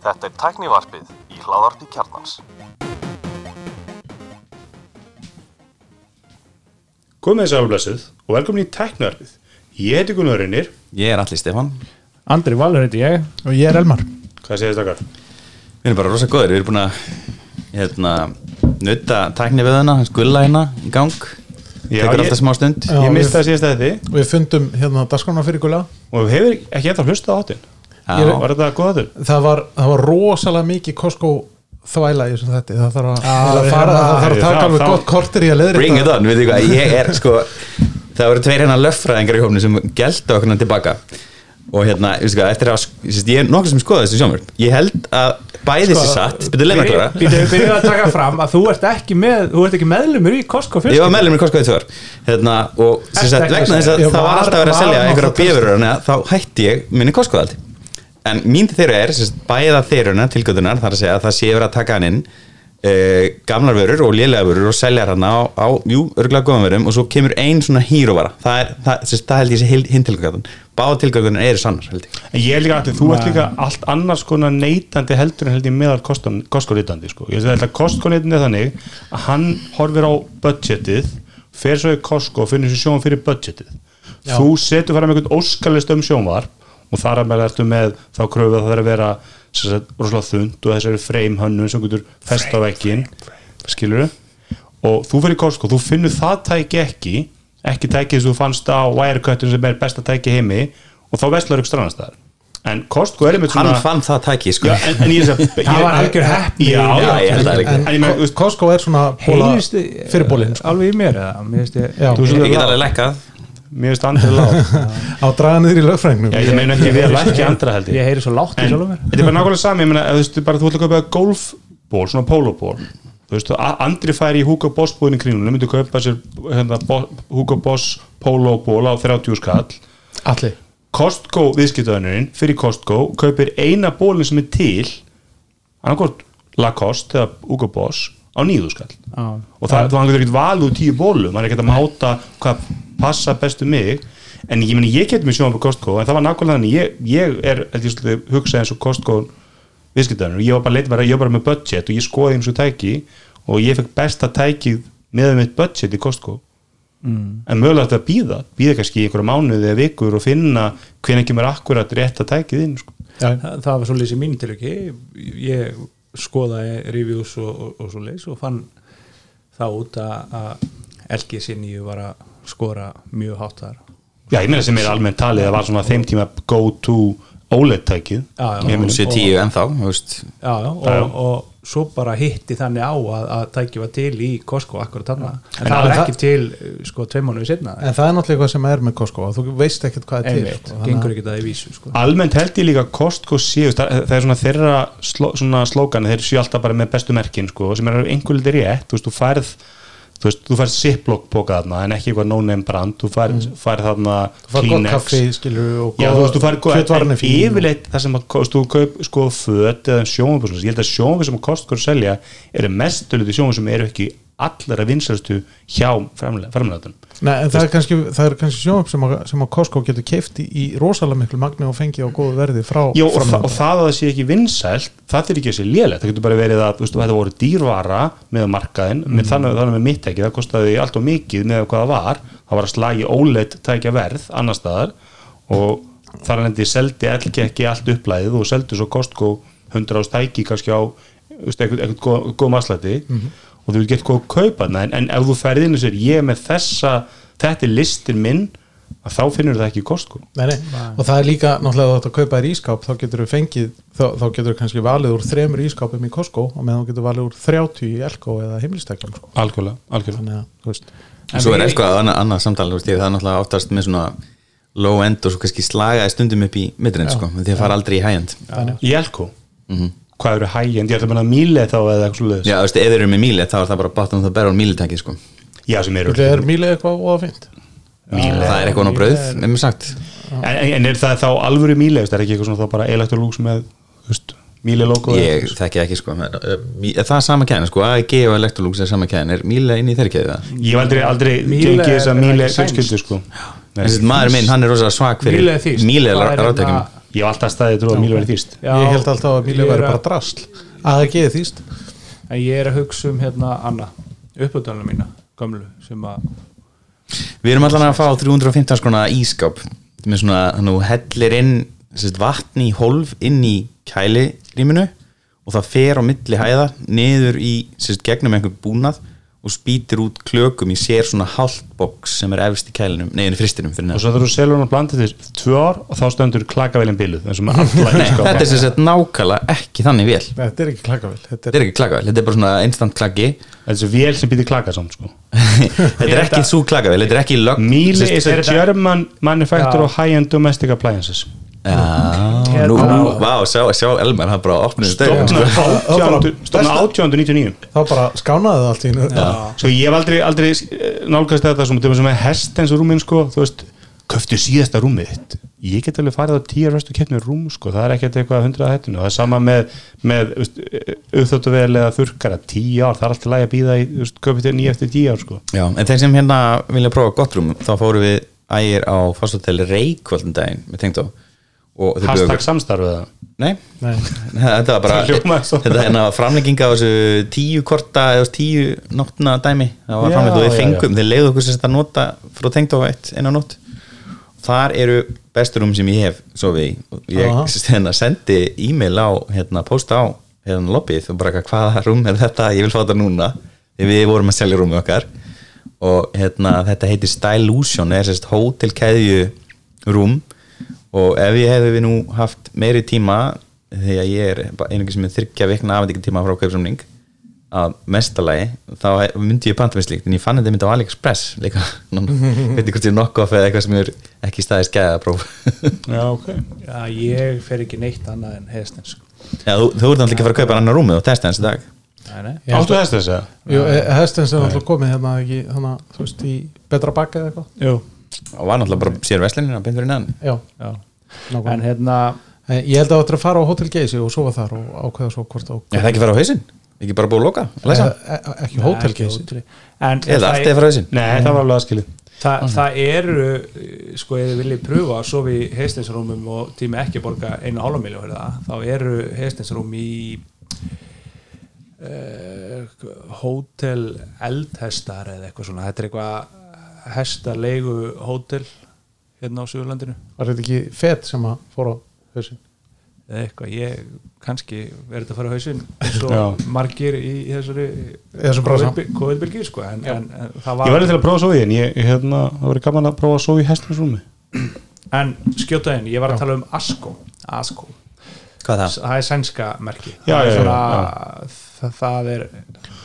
Þetta er tæknivarpið í hláðarpi kjarnans. Komið þess aflæsið og velkomin í tæknarfið. Ég heiti Gunnar Reynir. Ég er allir Stefan Andri Valur heiti ég og ég er Elmar Hvað þetta okkar? Við erum bara rosa góðir, við erum búin að hérna, nutta tækni við hana, skulda hérna í gang Tekur ég- alltaf smá stund. Já, ég misti það síðast að þið við fundum hérna dagskrána fyrir gulla. Og við hefur ekki eftir að hlusta á áttin. Já. Var þetta góð áttin? það var, það var rosalega mikið Costco þvæla í þessum þetta það þarf að, fara, það þarf að taka alveg gott kortir í að leiðri Bring it on, við þið hvað, ég er sko Það voru tveir hérna löffræðingar í hófni sem gelda okkur hérna tilbaka og hérna, eftir að ég er nokkuð sem skoða þessu sjómur ég held að bæði þessi satt. Byrjuðu byrjum að taka fram að þú ert ekki með þú ert ekki meðlumur í Costco Ég var meðlum í Costco í tvör hérna, og sagt, vegna að þess að það var alltaf að var selja nokkuð einhverja bjöfurur þá hætti ég minni Costco aldi en mín þeirra er sagt, bæða þeirruna tilgötunar þar að segja að það sé verið að taka hann inn uh, gamlar vörur og lélega vörur og selja hann á, á jú, örgulega góðan vörum og svo kemur ein svona hýrovara. Það, það, það held ég sé hinn tilgötun báða tilgötunar eru sannar held ég. En ég er líka allir, þú ert líka allt annars konar neytandi heldur en held ég meðal Costco-neytandi sko. Ég veist að Costco-neytandi er þannig að hann horfir á budgetið fer svo í Costco og finnur sér sjónum fyrir budgetið. Þú setur fara með einhvern óskalist um sjónvar og þar að með ertu með þá kröfu að það er að vera sem sagt, rosalega þund og þessari frame hönnun sem getur fest á vekkin skilur og þú fyrir Costco, þú finnur það tæki ekki ekki tækið sem þú fannst á Wirecuttinu sem er besta tæki í heimi og þá veslar ykkur strannastæðar en Costco er einmitt hann svona fann það tæki sko. En, en ég, Það var algjör það líka. en veist- Costco er svona bóla Heyrist fyrir bólinn sko. alveg í mér. Eða Mér finnst ég veist að get alveg lekkað mér finnst andri lág á draga niður í lögfræðingnum. Já, ég meina ekki við að lækja andra held Ég. Heyri svo látt í sjálfum þetta er bara nákvæmlega sami ég meina, ef þú veist, bara þú ætla að kaupa golfból svona pólóból þú veist, andri færi í Hugo Boss búin í kringlunum myndi kaupa sér hérna, Hugo Boss pólóból á 30 skall. Allir Costco viðskiptaðunurinn fyrir Costco kaupir eina bólinn sem er til annarkort Lacoste eða Hugo Boss á nýðu skall. Já. og það, þú hann getur ekkert valið úr tíu bólum hann er ekkert að máta hvað passa bestu mig. En ég ég getur mig sjóðan på Costco en það var nákvæmlega þannig. Ég, ég er held ég svolítið hugsað eins og Costco viðskiptaðunur ég var bara leitið bara, ég var bara með budget og ég skoði eins og tæki og ég fekk besta tækið með mitt budget í Costco. Mm. en mögulega þetta að býða býða kannski í einhverja mánuði eða vikur og finna hvernig kemur akkurat rétt að tækið inn sko. já, Það, það var svolítið sem mín til ekki Ég skoðaði reviews og, og, og svo leys og fann það út að, að LG sinni var að skora mjög hátt þar. Já, ég meina sem er almennt talið að var svona þeim tíma go to OLED tækið Já, já. Ég meina- séu tíu ennþá og, og svo bara hitti þannig á að, að tæki var til í Costco akkurat þarna. En, En það var ekki til sko tveim mánuði setna en það er náttúrulega eitthvað sem er með Costco og þú veist ekkert hvað er til sko, gengur að- ekki það í vísu sko. almennt held ég líka að Costco séu það, það er svona þeirra sló, svona slógan þeir séu alltaf bara með bestu merkin sko, sem er einhver litur rétt þú veist, þú færð þú veist, þú færð Ziploc póka þarna en ekki eitthvað no-name brand. Þú færð, færð þarna Mm. þú fær gott kaffi skilur og Já, þú veist, þú færð kjötvarni en yfirleitt það sem að kost, þú kaup sko föt eða sjónvöld, ég held að sjónvöld sem að að selja eru mestöluti sjónvöld sem eru ekki allra vinsælustu hjá fremlæðan Nei, en það er kannski, er kannski sjónvarp sem, sem að Costco getur keift í, í rosalega miklu magni og fengi á góðu verði frá Já, og, og það að það sé ekki vinsælt það þurfi ekki að sé lélegt, það getur bara verið að þú veist, þetta voru dýrvara með markaðin Mm. með þannig, þannig með mitt ekki, það kostaði allt og mikið með hvað það var, það var að slagi óleitt tækja verð annar staðar og þar hann endi seldi ekki allt upplæðið og seldi svo Costco 100 ást tæki kannski á eitthvað, eitthvað góð, góð maslæti Mhm. Og þú getur góð að kaupa þarna. En, en ef þú ferð inn og sér, ég með þessa þetta er listin minn að þá finnur það ekki í nei. og það er líka náttúrulega að þetta kaupa þér ískáp þá getur þú fengið, þá, þá getur þú kannski valið úr þremur ískápum í Costco og meðan þú getur valið úr 30 í Elko eða heimlistækjum sko. algjörlega, algjörlega. Þannig að, þú veist. Svo er eitthvað annað, annað samtal þú veist, það er náttúrulega oftast með svona low end og svo kannski slagaði stundum upp í midrind sko, en því að fara aldrei í high end. Í Elko? Hvað eru hægjend? Ég ætla að menna míli þá eða eitthvað svo já, þú veist, ef þeir eru með míli þá er það bara bátum það bera á mílitæki sko. Já, sem eru Þú er mýlið eitthvað og fint það er eitthvað á brauð, með mér sagt. En, en er það þá alvöru míli? Það er ekki eitthvað svona þá bara Electrolux með þú veist, míli logo ég þekki ekki sko men, uh, mí- það er sama kæðin sko, AEG og Electrolux er sama kæðin, er míli inn í þeirri kæði það? Ég hef aldrei, aldrei Miele gengið þess er að sko. Nei. þessi maður minn, hann er rosa svak fyrir Míle er ég hef alltaf staðið trú að Mílu verið þýst. Já, ég held alltaf að Mílu er að- bara drasl. Að það geði þýst. En ég er að hugsa um hérna Anna uppöldunum mína, gömlu sem að Við erum allan að fá 315 skona ískáp með svona, þú hellir inn sérst, vatn í hólf inn í kæliríminu og það fer á milli hæða niður í sérst, gegnum einhver búnað og spýtir út klökum í sér svona haltbox sem er efst í kælinum, neðin í fristinum fyrir og svo þegar þú selur hann að blanda til tvö ár og þá stöndur Nei, ískápa. þetta er sem sagt nákvæmlega ekki þannig vel þetta er ekki klakavel þetta Þetta er ekki klakavel, þetta er bara svona instant klaki. Þetta er svo vél sem býtir klaka samt sko. Þetta er ekki svo klakavel, þetta er ekki lögn. Míli sérst- is a er German manufacturer of high-end domestic appliances Já, nú, vá, sjá, sjá Elmar, það bara opnið stofna bara- 1899 þá bara skánaði það allt í einu. Svo ég hef aldrei, aldrei eh, nálgast þetta sem, sem með hestens rúmin sko, þú veist, köftu síðasta rúmið þitt. Ég get alveg farið á tíu restu keppni rúm sko, það er ekkert eitthvað hundrað hættinu. Það er sama með, með auðvitað eða þurkara, tíu ár það er alltaf lægi að býða í, þú veist, köpið til nýja eftir tíu ár sko. Já, en þeir sem hérna vilja prófa gott rúm þá fórum við ægir á fasthotelli Reykvöldin daginn með hashtag samstarfið það Nei, Nei. þetta var bara Það þetta er hérna framlenginga á þessu tíu korta eða tíu nóttna dæmi. Það var Já, framlengt og já, þeir já. fengum. þeir leiðu okkur sérst að nota frá tengd á eitt einu nótt. Þar eru bestur rúm sem ég hef svo við og ég hérna, sendi e-mail á hérna, posta á hérna lobbyið og bara hvaða rúm er þetta, ég vil fá þetta núna. Við vorum að selja rúmið okkar. Og hérna, þetta heitir Stylusion er sérst hótelkeðju rúm og ef ég hefði við nú haft meiri tíma því að ég er einhverjum sem er þryggja vikna afendingar tíma frá kaupsamning að mestalagi, þá myndi ég panta með slíkt. En ég fann þetta myndi á AliExpress líka, veit ekki hvort ég er nokkuð eða eitthvað sem er ekki staðið skæða að prófa. Já, ok. Já, ég fer ekki neitt annað en hestins sko. Já, þú, þú ert náttúrulega ekki að fara að kaupa annar rúmið og testa hans í dag. Áttu hestens eða? Jú, hestins er alltaf komið hérna þú veist, í betra bakka eða eitthvað? Jú, og var náttúrulega bara sér veslinina beint fyrir neðan. Já, já. Nákvæmlega. En hérna, En ég held að þetta er að fara á Hotel Geysi og sofa þar og ákveða svo hvort á Já, það ekki að fara á hausinn, ekki bara búið að loka læsa, Eh, eh, ekki Hotel Geysi. Eða það, allt er að fara á hausinn. Nei, það var alveg aðskilið. Það, það eru eh, sko, ef þið viljið pröfa að sofa í hestinsrúmum og tími ekki að borga einu hálfa miljón fyrir það, þá eru hestinsrúm í uh, hótel eldhestar eða eitthvað svona. Þetta er eitthvað hestarleigu hótel hérna á Suðurlandinu. Var þetta ekki fett sem að fór á hausin eða eitthvað, ég kannski þetta að fara á hausinn eins Já. margir í þessari. COVID-bylgi sko, en, en, en það ég var verði til að prófa að sofa í en ég, hérna, það verið gaman að prófa að sofa í hestens rúmi en skjóta inn, ég var að tala um Asko. Asko, Hvað það? það er sænska merki Já, það, er já, svona, já, það, það er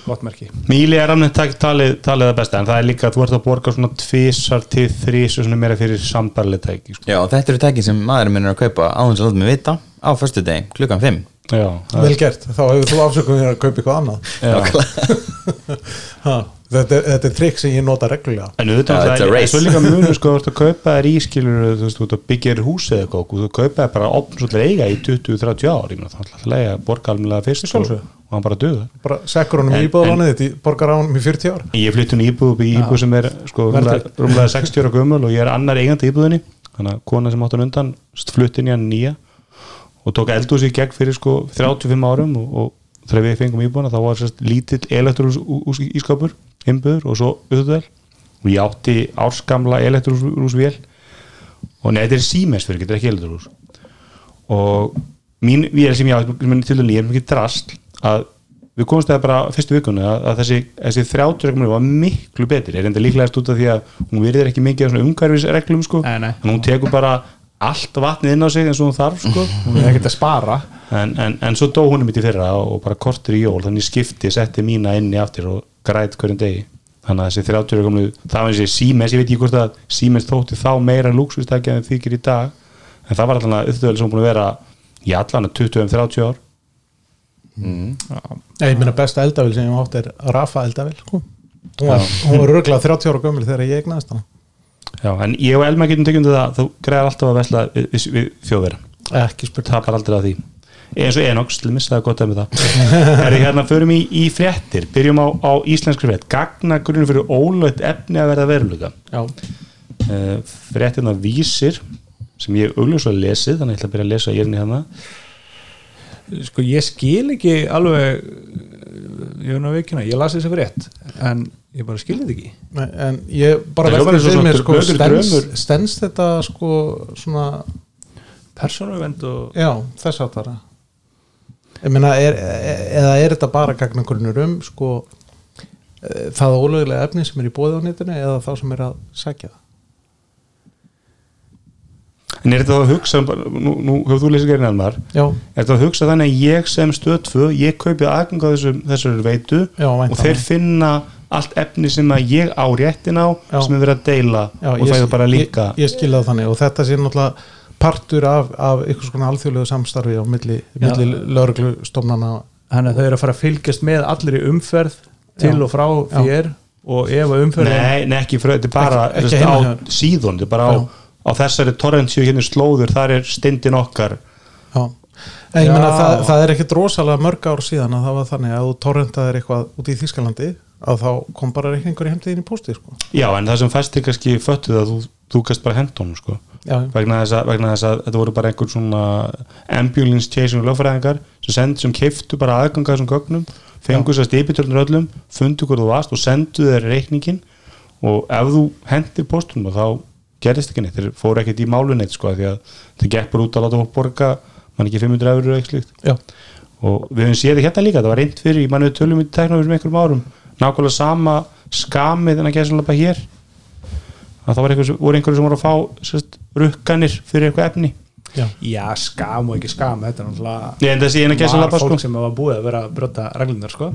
gott merki Míli er alveg talið, talið það besta en það er líka að þú ert að borga svona tvisar til þrís og svona meira fyrir sambarlega tæki sko. Já, þetta eru tækin sem maðurinn minn er að kaupa á þess að láta mig vita á föstu deg, klukkan 5 Já, það vel gert, þá hefur þú afsökum þér að kaupa eitthvað annað. Ha, þetta, er, þetta er trikk sem ég nota reglulega. En auðvitað Já, yeah, it's a það er svo líka mjög sko, að kaupa þér ískilur þú veist, þú ert að byggja þér húsið eða eitthvað og þú kaupa þér bara opn svolítið eiga í 20-30 ár ég meina, það er alltaf að lega borga almennilega fyrst og, Sjálfsögðu. og hann bara döða bara sekkur honum En- íbúðalánið þetta borgar á honum í 40 ár. Ég flytti hún í íbúð upp í íbúð sem er sko, rúmlega, Verðtryggð. rúmlega 60 ára gömul og ég er annar eigandi í íbúðinni. Þannig að kona sem átt hann undan flutti inn í hann nýja og tók eldhús í gegn fyrir sko 35 árum og, og þegar við fengum íbúðina þá var sérst lítill elektrús ískapur innböður og svo auðvitað og ég átti árskamla elektrúsvél og neða þetta er Siemens fyrir, þetta er ekki elektrús og mín vél sem ég átti til dæli er mikið drast að við komumst það bara fyrstu vikunni að, að þessi, þessi 30 reglum var miklu betri. Er enda líklegast út af því að hún virðir ekki mikið svona umhverfisreglum sko. Nei, nei. en hún tekur bara allt vatnið inn á sig eins og hún þarf sko. Hún er ekkert að spara. En, en, en svo dó hún um í fyrra og bara kortur í jól þannig skipti, setti mína inni aftur og græt hverjum degi. Þannig að þessi 30 ára gamlu, það var þessi Siemens ég veit ekki hvort að Siemens þótti þá meira luxustækja en þykir í dag en það var allan að upptöðlega sem búin að vera í allan að 20-30 ár. Nei, ég minna besta eldavel sem ég átt er Rafa eldavel sko. hún var, hún var röglega 30 ára gömul þegar ég egnaðist hana Já, en ég og Elma getum tekjum til það þú greiðar alltaf að vesla við, við, við þjóðverða ekki spurt tapar aldrei að því. Eins og Enox, til missa það gott að með það. Herri, hérna förum í, í fréttir. Byrjum á, á íslenskri frétt. Gagna grunni fyrir ólögt efni að verða veruleika. Já, uh, fréttina vísir sem ég augljóslega lesið, þannig að ég ætla að byrja að lesa ég er hérna. Sko ég skil ekki alveg ég er nú að veikina, ég las þessi fyrir rétt en ég bara skil þetta ekki. Nei, en ég bara veldi fyrir mér sko, stens, þetta sko svona, persónuvend og já, þess að það ég meina, er, eða er þetta bara gagnagrunnur um sko eh, það ólögulega efni sem er í bóði á netinu eða þá sem er að sækja það? En er þetta að hugsa, nú, nú hefur þú lesið gerðin almar já, er þetta að hugsa þannig að ég sem stöð 2 ég kaupið aðgang á þessum, þessar veitu Já, og þeir finna allt efni sem að ég á réttin á Já. sem er verið að deila já og það er bara líka ég, ég skil það þannig og þetta sé náttúrulega partur af, af einhvers konar alþjóðlegu samstarfi á milli, milli lögreglustofnana þannig að þau eru að fara að fylgjast með allir í umferð til Já. og frá þér og ef að umferðin Nei, nei, ekki frá, þetta er bara Ekki- ekki á þér. síðun, þetta er bara á, á þessari torrentsíu hérna slóður, þar er stindin okkar Já, en ég Já. meina það, það er ekkit rosalega mörg ár síðan að það var þannig að þú torrentaðir eitthvað út í Þískalandi að þá kom bara reikningur í heimtíðin í pósti sko. Já, en það sem fæstir kannski föttuð að þú, þú gæst bara hent honum sko. Vegna, þess að, vegna þess að þetta voru bara einhvern svona ambulance chasing lögfræðingar sem, send, sem keiftu bara aðganga þessum gögnum fengu þess að stipitörnur öllum fundu hvað þú varst og sendu þeir reikningin og ef þú hendir postunum þá gerðist ekki neitt, þeir fóru ekkert í málu neitt sko, því að þeir gekk bara út að láta fólk borga mann ekki 500 eurur eitthvað slíkt. Og við höfum séð þetta hérna líka, það var reynd fyrir, ég mann við tölum í tekna fyrir einhverjum árum, nákvæmlega sama skamið en að gera svolítið bara hér. Að það var einhver, voru einhverju sem voru að fá sérst, rukkanir fyrir eitthvað efni. Já, já skam og ekki skam þetta er náttúrulega var fólk sko. sem var búið að vera að brota reglunar sko.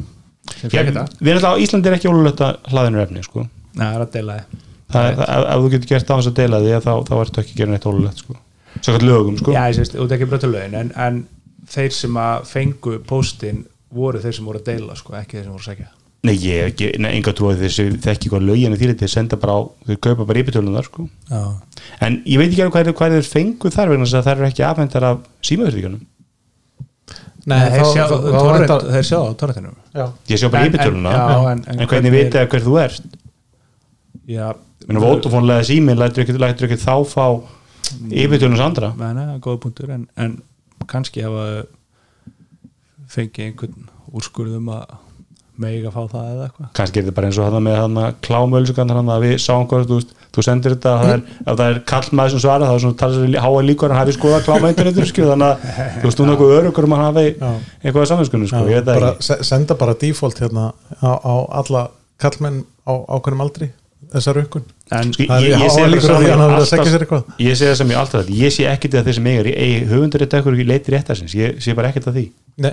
Sem Já, Við erum alltaf á Íslandi er ekki ólulegt að hlaðinu efni sko. Nei, það er að deila þið ef, þú getur gert á þess að deila því þá, þá ertu ekki að gera neitt ólulegt sko. Svo kallt lögum sko. Já, ég sést, út ekki brota lögin en, en þeir sem að fengu póstin voru þeir sem voru að deila sko, ekki þeir sem voru að segja Nei, ég hef ekki, nei, enga trúið þessi þekki hvað lögin er því þeir senda bara á, þeir kaupa bara íbjötölun þar sko. Já, En ég veit ekki alveg hvað, er- þeir fengu þar vegna þess að það eru ekki afhendar af símaverðvíkanum Nei, þeir, þá- sjá, þá- þá torrent, þeir sjá á torrentinu já, Ég sé bara En- en- íbjötöluna já, en, en- en hvernig hvernig veit ég hver þú ert? Já, Menni Vótafónlega síminn lætur ekki, lætur ekki þá fá íbjötölunus andra. Nei, nei, góða punktur. En, en kannski hafa fengið einhvern úrskurðum að mega fá það eða eitthvað. Kannski er þetta bara eins og hann með hann klámölsugan hann að við sáum hvað þú, þú sendir þetta það er, ef það er kallmaður sem svara þá er svona talað sér háa líkur hann hafi skoðað kláma internetur skil, þannig að þú veist núna eitthvað örugur um hann hafi að samvinskunni sko, já, ég veit það bara, senda bara default hérna á, á alla kallmenn á ákveðnum aldri þessar aukun En Það er ég, ég, sé að að alltaf, ég sé það sem ég alltaf þetta ég sé ekkit að þeir sem eiga höfundur þetta eitthvað leiti réttarsins, ég sé bara ekkit að því. Nei,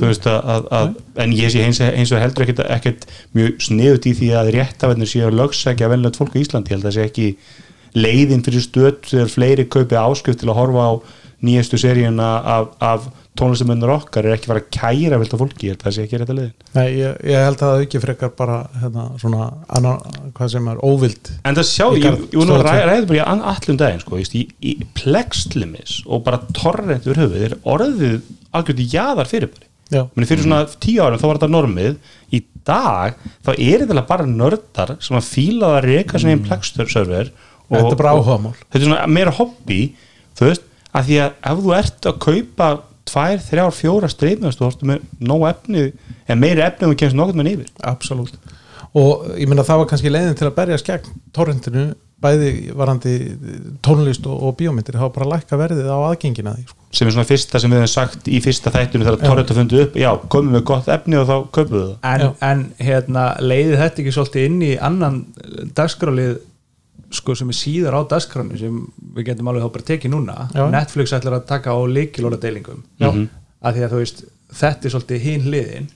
þú veist að, að, að en ég sé eins, eins og heldur ekkit, ekkit mjög sniðut í því að réttafennir séu að lögsækja venlögt fólk í Íslandi, ég held að það sé ekki leiðin fyrir stöð þegar fleiri kaupi áskrift til að horfa á nýjastu seríuna af, af tónlistamönnur okkar er ekki fara að kæra velta fólki, ég held að það sé ekki rétt að leiðin. Nei, ég, ég held að það ekki frekar bara hérna, svona, annar, hvað sem er óvild En það sjá, ég, ég að stóra ræða ræða bara allum daginn sko, veist, í, í plexlimis og bara torrent við höfuð er orðið algjörði jaðar fyrir bara Já, Meni, fyrir svona tíu árum þá var þetta normið. Í dag þá er þetta bara nördar sem að fíla það reyka sem einn plexserver Þetta er bara áhugamál. þetta er svona meira hobby þú veist, að því að ef þú ert að kaupa tvær, þrjár, fjóra streymast þú horfstu með nóg efni en meiri efni þú kemst nokkuð með yfir. Absolutt. Og ég meina það var kannski leiðin til að berja skegn torrentinu bæði varandi tónlist og, og bíómyndir. Það var bara að lækka verðið á aðgengina því sko. sem er svona fyrsta sem við hefum sagt í fyrsta þættinu þegar Já. Torrent að fundu upp, já, komum við gott efni og þá köpum við það. En, en hérna, leiði þetta ekki svolítið inn í annan dagskrálið sko sem er síðar á dagskránu sem við getum alveg bara tekið núna. Já. Netflix ætlar að taka á líkilóra deilingum Já. að því að þú veist þetta er svolítið hinn hliðin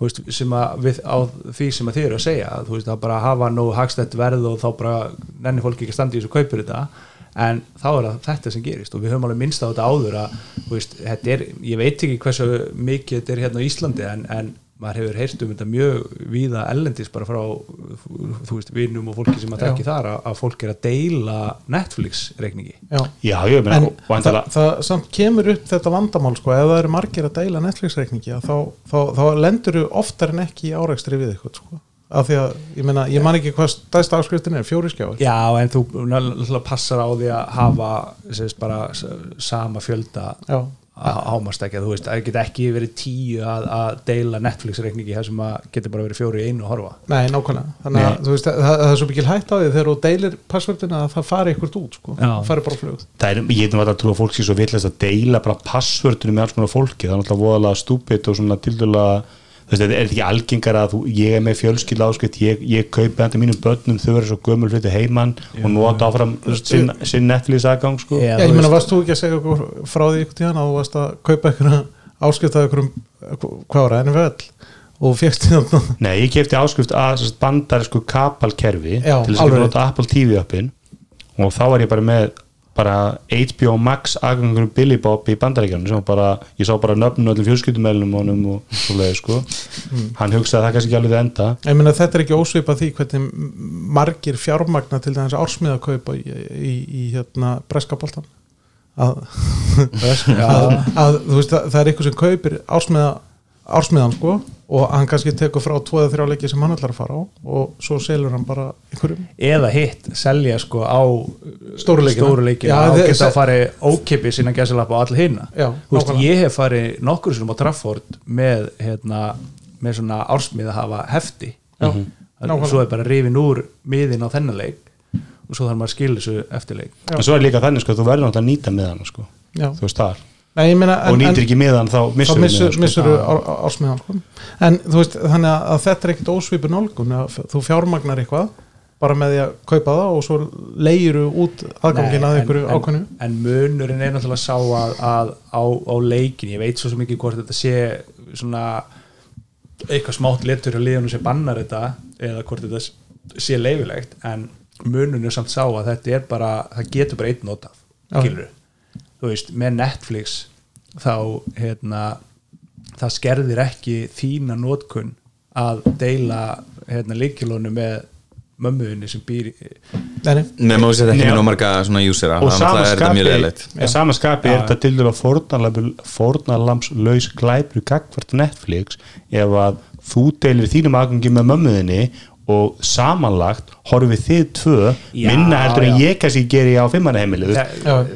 veist, sem að við, á því sem að þið eru að segja þú veist, að bara hafa nú hagstætt verð og þá bara nenni fólki ekki að standa í þessu og kaupir þetta. En þá er þetta sem gerist og við höfum alveg minnst á þetta áður að veist, þetta er, ég veit ekki hversu mikið þetta er hérna á Íslandi en, en maður hefur heyrt um þetta mjög víða ellendis bara frá þú veist, vinnum og fólki sem að tekki þar að, að fólk er að deila Netflix reikningi Já. já, ég meina, en og það, það samt kemur upp þetta vandamál sko, ef það eru margir að deila Netflix-reikningi þá, þá, þá lendur þú oftar en ekki í árækstri við eitthvað sko. af því að, ég meina, ég man ekki hvað stæðst áskriftin er, fjóri skjáir Já, en þú náttúrulega passar á því að hafa sérst, bara sama fjölda Já. Ámastekja, þú veist, það geta ekki verið tíu að, að deila Netflix-reikningi þar sem að getur bara verið fjóri í einu að horfa. Nei, nákvæmlega, þannig að Nei. þú veist, það, það er svo mikil hætt á því þegar þú deilir passvöldina að það fari ykkur út sko, Já. það fari bara flug. Það er, ég hefði að trúa að fólk sé svo villast að deila bara passvördunum með alls konar fólki. Það er náttúrulega voðalega stúpid og svona tildulega þú veist, er þetta ekki algengar að þú, ég er með fjölskyld áskrift, ég, ég kaupi þetta mínum börnum, þau verður svo gömul hluti heimann og nota áfram sinn, sinn Netflix aðgang sko. Já, Já, ég veist- varst þú ekki að segja okkur frá því ykkur tíðan að þú varst að kaupa ykkur áskipt að ykkur hvað var það, NFL og fjöxt þarna? Nei, ég kefti áskrift að sagt, bandarísku kapalkerfi til þess að nota Apple TV appin og þá var ég bara með bara HBO Max aðgangur Billy Bob í bandaríkjanum sem var bara, ég sá bara nöfnum öllum fjölskyldumælunum honum og svo leiði sko. Mm. hann hugsaði að það kannski ekki alveg til enda. Ég meina, þetta er ekki ósvipað því hvernig margir fjármagna til dæmis ársmiða kaupa í, í, í hérna breskaboltan að, að, að þú veist, það, það er eitthvað sem kaupir ársmiða ársmiðan sko og hann kannski tekur frá tvo eða þrjá leiki sem hann ætlar að fara á og svo selur hann bara einhverjum eða hitt selja sko á Stóru leikina. og geta að fara ókipis innan gæsalappa á all hinna Já, nákvæmlega. ég hef farið nokkur sem á Trafford með, hérna, með svona ársmið að hafa hefti Já, svo er bara rifin úr miðin á þennan leik og svo þarf maður að skilja þessu eftir leik Já. en svo er líka þannig sko, þú verður náttúrulega að nýta með hann sko, Já. þú veist þar Nei, meina, og nýtir ekki með hann þá missur missur, missur ársmiðan sko. en þú veist, þannig að, að þetta er ekkit ósvipur nálgun þú fjármagnar eitthvað bara með því að kaupa það og svo leiru út aðgangin að einhverju en, ákvæmnu en, en munurinn er náttúrulega sá að, að á, á leikin, ég veit svo sem ekki hvort þetta sé svona eitthvað smátt letur á liðunum sem bannar þetta eða hvort þetta sé leifilegt en munurinn er samt sá að þetta er bara, það getur bara einn notað Já. skilur þú veist, með Netflix þá hérna það skerðir ekki þína notkun að deila hérna leikilónu með mömmuðinni sem býr í Nei, nei, Nefnum að þetta ekki nóg marga svona júsera og það sama er þetta mjög er til dæla fórnalamslaus glæpur gagvart Netflix ef að þú deilir þínum aðgangi með mömmuðinni og samanlagt horfið þið tvö Já, minna heldur en já. ég kannski geri á fimmanaheimili Þa,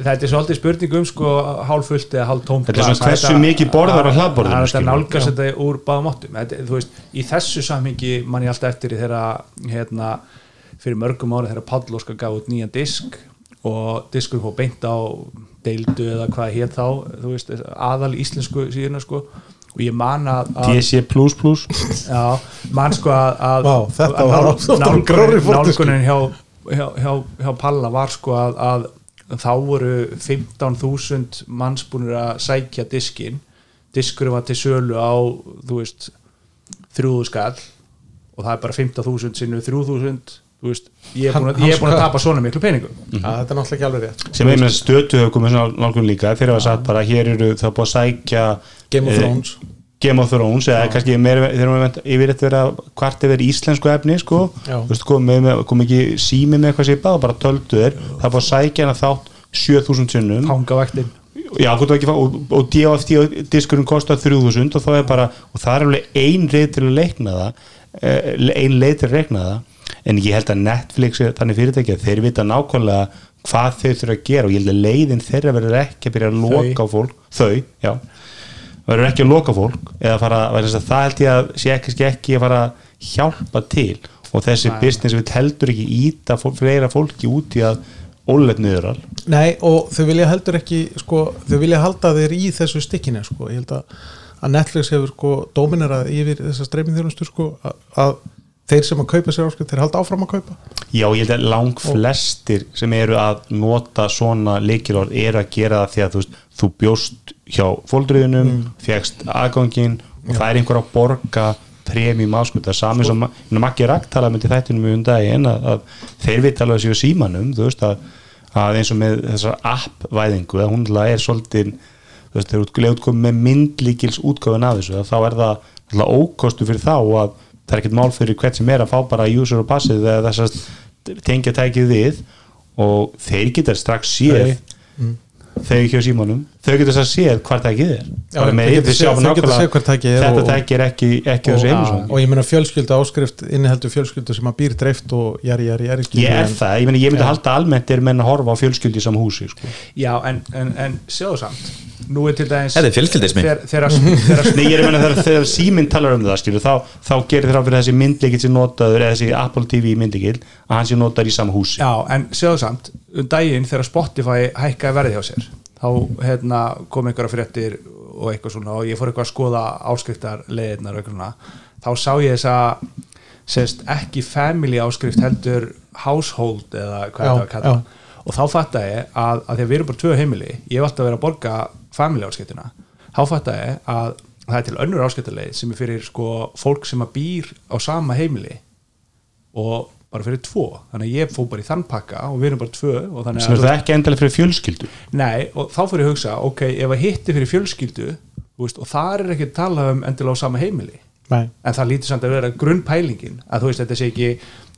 þetta er svolítið spurning um sko hálffullt eða hálftómt Þetta er svona hversu mikið borðar á er þetta skilur. nálgast þetta úr báðum áttum. Þetta, þú veist, í þessu samhengi man ég alltaf eftir þeirra hérna, fyrir mörgum ári þegar Páll Óskar gaf út nýjan disk og diskur fór beint á deildu eða hvað hér þá þú veist, aðal íslensku síðuna sko og ég man að, að DC++ Já, mann sko að, að Vá, þetta að var nál- oft á nálgunin, hjá, hjá, hjá, hjá Palla var sko að, að þá voru 15.000 manns búinir að sækja diskin diskurinn var til sölu á þú veist 3000 skall. Og það er bara 15.000 sinnu 3000 þú veist, ég er búin að, er búin að tapa svona miklu peningum. Að, þetta er náttúrulega ekki alveg rétt sem einnig stötu hefur komið svona nálgun líka. Þeir hafa sagt bara hér eru það búið að sækja Game of eh, Thrones. Game of Thrones eða kannski meira, þeir hafa yfir þetta vera hvart yfir íslensku efni sko. Veist, kom, með, kom ekki sími með eitthvað sýpað og bara töldu þeir. Það er búið að sækja hana þátt 7000 sinnum. Hangavaktin Já, ekki fá, og, og DFT diskurinn kostar 3000 og það er bara og það er alveg ein leið til að leikna það eh, ein leið til að reikna það en ég held að Netflix er þannig fyrirtæki að þeir vita nákvæmlega hvað þau þurfa að gera. Og ég held að leiðin þeirra verður ekki að byrja að loka á fólk. Þau, já. Verður ekki að loka fólk eða fara, að það held ég að sé ekki, ekki að fara að hjálpa til. Og þessi Nei. business við heldur ekki íta fleira fólki út í að ólega niður all Nei, og þau vilja heldur ekki sko, þau vilja halda þeir í þessu stikkinu sko. ég held að, að Netflix hefur sko, dóminerað yfir þessa streymið sko, að þeir sem að kaupa sér áskrift, þeir halda áfram að kaupa? Já, ég held að lang flestir sem eru að nota svona leikilorð eru að gera það því að þú, veist, þú bjóst hjá fóldriðunum, mm. fegst aðgangin og það er einhver að borga premjum áskuta, sami sem Maggi Rakt talaði með til þættinum um daginn að, að þeir veit alveg að séu símanum veist að, að eins og með þessar app-væðingu, að hún er svolítið þegar þú útkomið með myndlíkils útgáfun af þessu, þá er það ókostu fyrir þá að það er ekkert mál fyrir hvert sem er að fá bara user og passið eða þess að tengja tækið við og þeir geta strax séð þau ekki á símanum þau getur þess að séð hvað tækið er. Já, Bara þau með geta yfir séð- hvað tækið er þetta er ekki, ekki þessu og, heimisvangi og ég meina fjölskylda áskrift inniheldur fjölskyldu sem að býr dreift og jari, jari, jari ég er það, ég, meni, ég myndi halda almennt er menn að horfa á fjölskyldi í saman húsi sko. Já, en, en, en sjáðu samt. Nú er til dæmis Þetta er fjölskyldismi. Þegar að síminn talar um það skilur, þá, þá gerir á fyrir þessi myndleikil sem notaður eða þessi Apple TV myndleikil að hann sé notaður í sama húsi. Já, en sjáðu samt um daginn þegar Spotify hækkaði verði hjá sér þá hérna, kom einhverja fréttir og eitthvað svona og ég fór eitthvað að skoða áskriftar leiðirnar og eitthvað svona. Þá sá ég þess að sérst, ekki family áskrift heldur household eða hvað Já, þetta var að kalla og þá fatta ég að, að því að við erum bara tvö heimili ég hef alltaf verið að borga family áskriftina þá fatta ég að það er til önnur áskriftarleið sem er fyrir sko fólk sem að býr á sama heimili og bara fyrir tvo. Þannig að ég fór bara í þann pakka og við erum bara tvö og þannig sem er það ekki endalega fyrir fjölskyldu? Nei, og þá fyrir ég að hugsa, ok, ef að hitti fyrir fjölskyldu veist, og þar er ekki að tala um endilega á sama heimili. Nei. en það lítur samt að vera grunnpælingin að þú veist, þetta sé ekki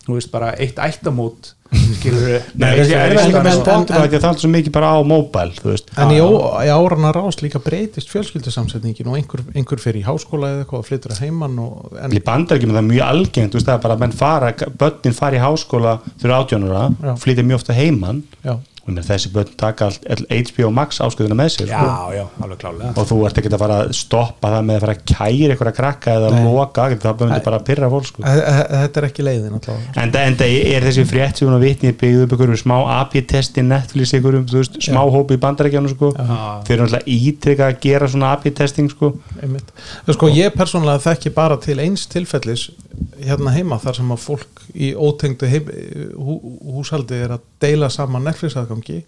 þú veist, bara eitt ættamót skilur er en- það með er svo mikið bara á móbæl En í, í árana rás líka breytist fjölskyldusamsetningin og einhver, einhver fyrir í háskóla eða eitthvað og flyttur að heiman og, en, í bandaríkjum er það mjög algengt það er bara að menn fara, börnin fara í háskóla fyrir átjónura, flytja mjög ofta heiman já, þessi börn taka allt, all HBO Max ásköðuna með sér sko. Já, já, alveg klálega og þú ert ekki að fara að stoppa það með að fara að kæra einhverja krakka eða Nei. loka, það myndi bara að pyrra fólk sko. Þetta er ekki leiðin en það er þessi frétt sem hún að vitni byggðu upp einhverjum smá AP-testi Netflix veist, smá hópi í bandarækjanu sko. þeir eru náttúrulega ítrykka að gera svona AP-testing sko. Sko, ég persónulega þekki bara til eins tilfellis hérna heima þar sem að fólk í ótengdu heim, hú, húshaldi er að deila saman Netflix aðgangi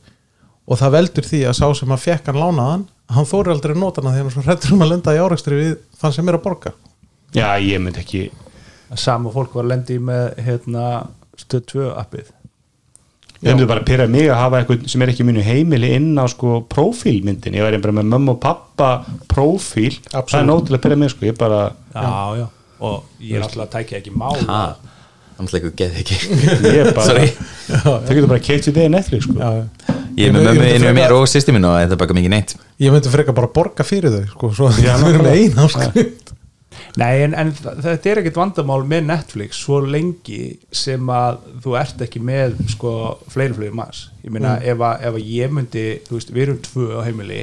og það veldur því að sá sem að fekk hann lánaðan hann þóri aldrei að nota hana því hann svo hrættur um að lenda í árekstri við þann sem er að borga. Já, ég myndi ekki. Sama fólk var að lendi með hérna, stöð 2 appið. Ég myndi bara að pyrra mig að hafa eitthvað sem er ekki mínu heimili inn á sko prófílmyndin ég væri bara með mömmu og pappa prófíl, það Absolutt. er nótilega að pyrra mig sko, ég bara, Já, já, og ég er alltaf að tækja ekki mál Ha, þannig að geð ekki ég er bara Sorry. þau getur bara keitt sér degi Netflix sko. Ég er með Ég mömmu inn með mér og sýsti mín og þetta er bara mikið neitt. Ég myndi frekar bara borga fyrir þau sko, svo Já, það er með einn áskrift Nei, en, en þetta er ekkert vandamál með Netflix svo lengi sem að þú ert ekki með sko fleiri fleiri mass ég meina ef, að, ef að ég myndi þú veist, við erum tvö á heimili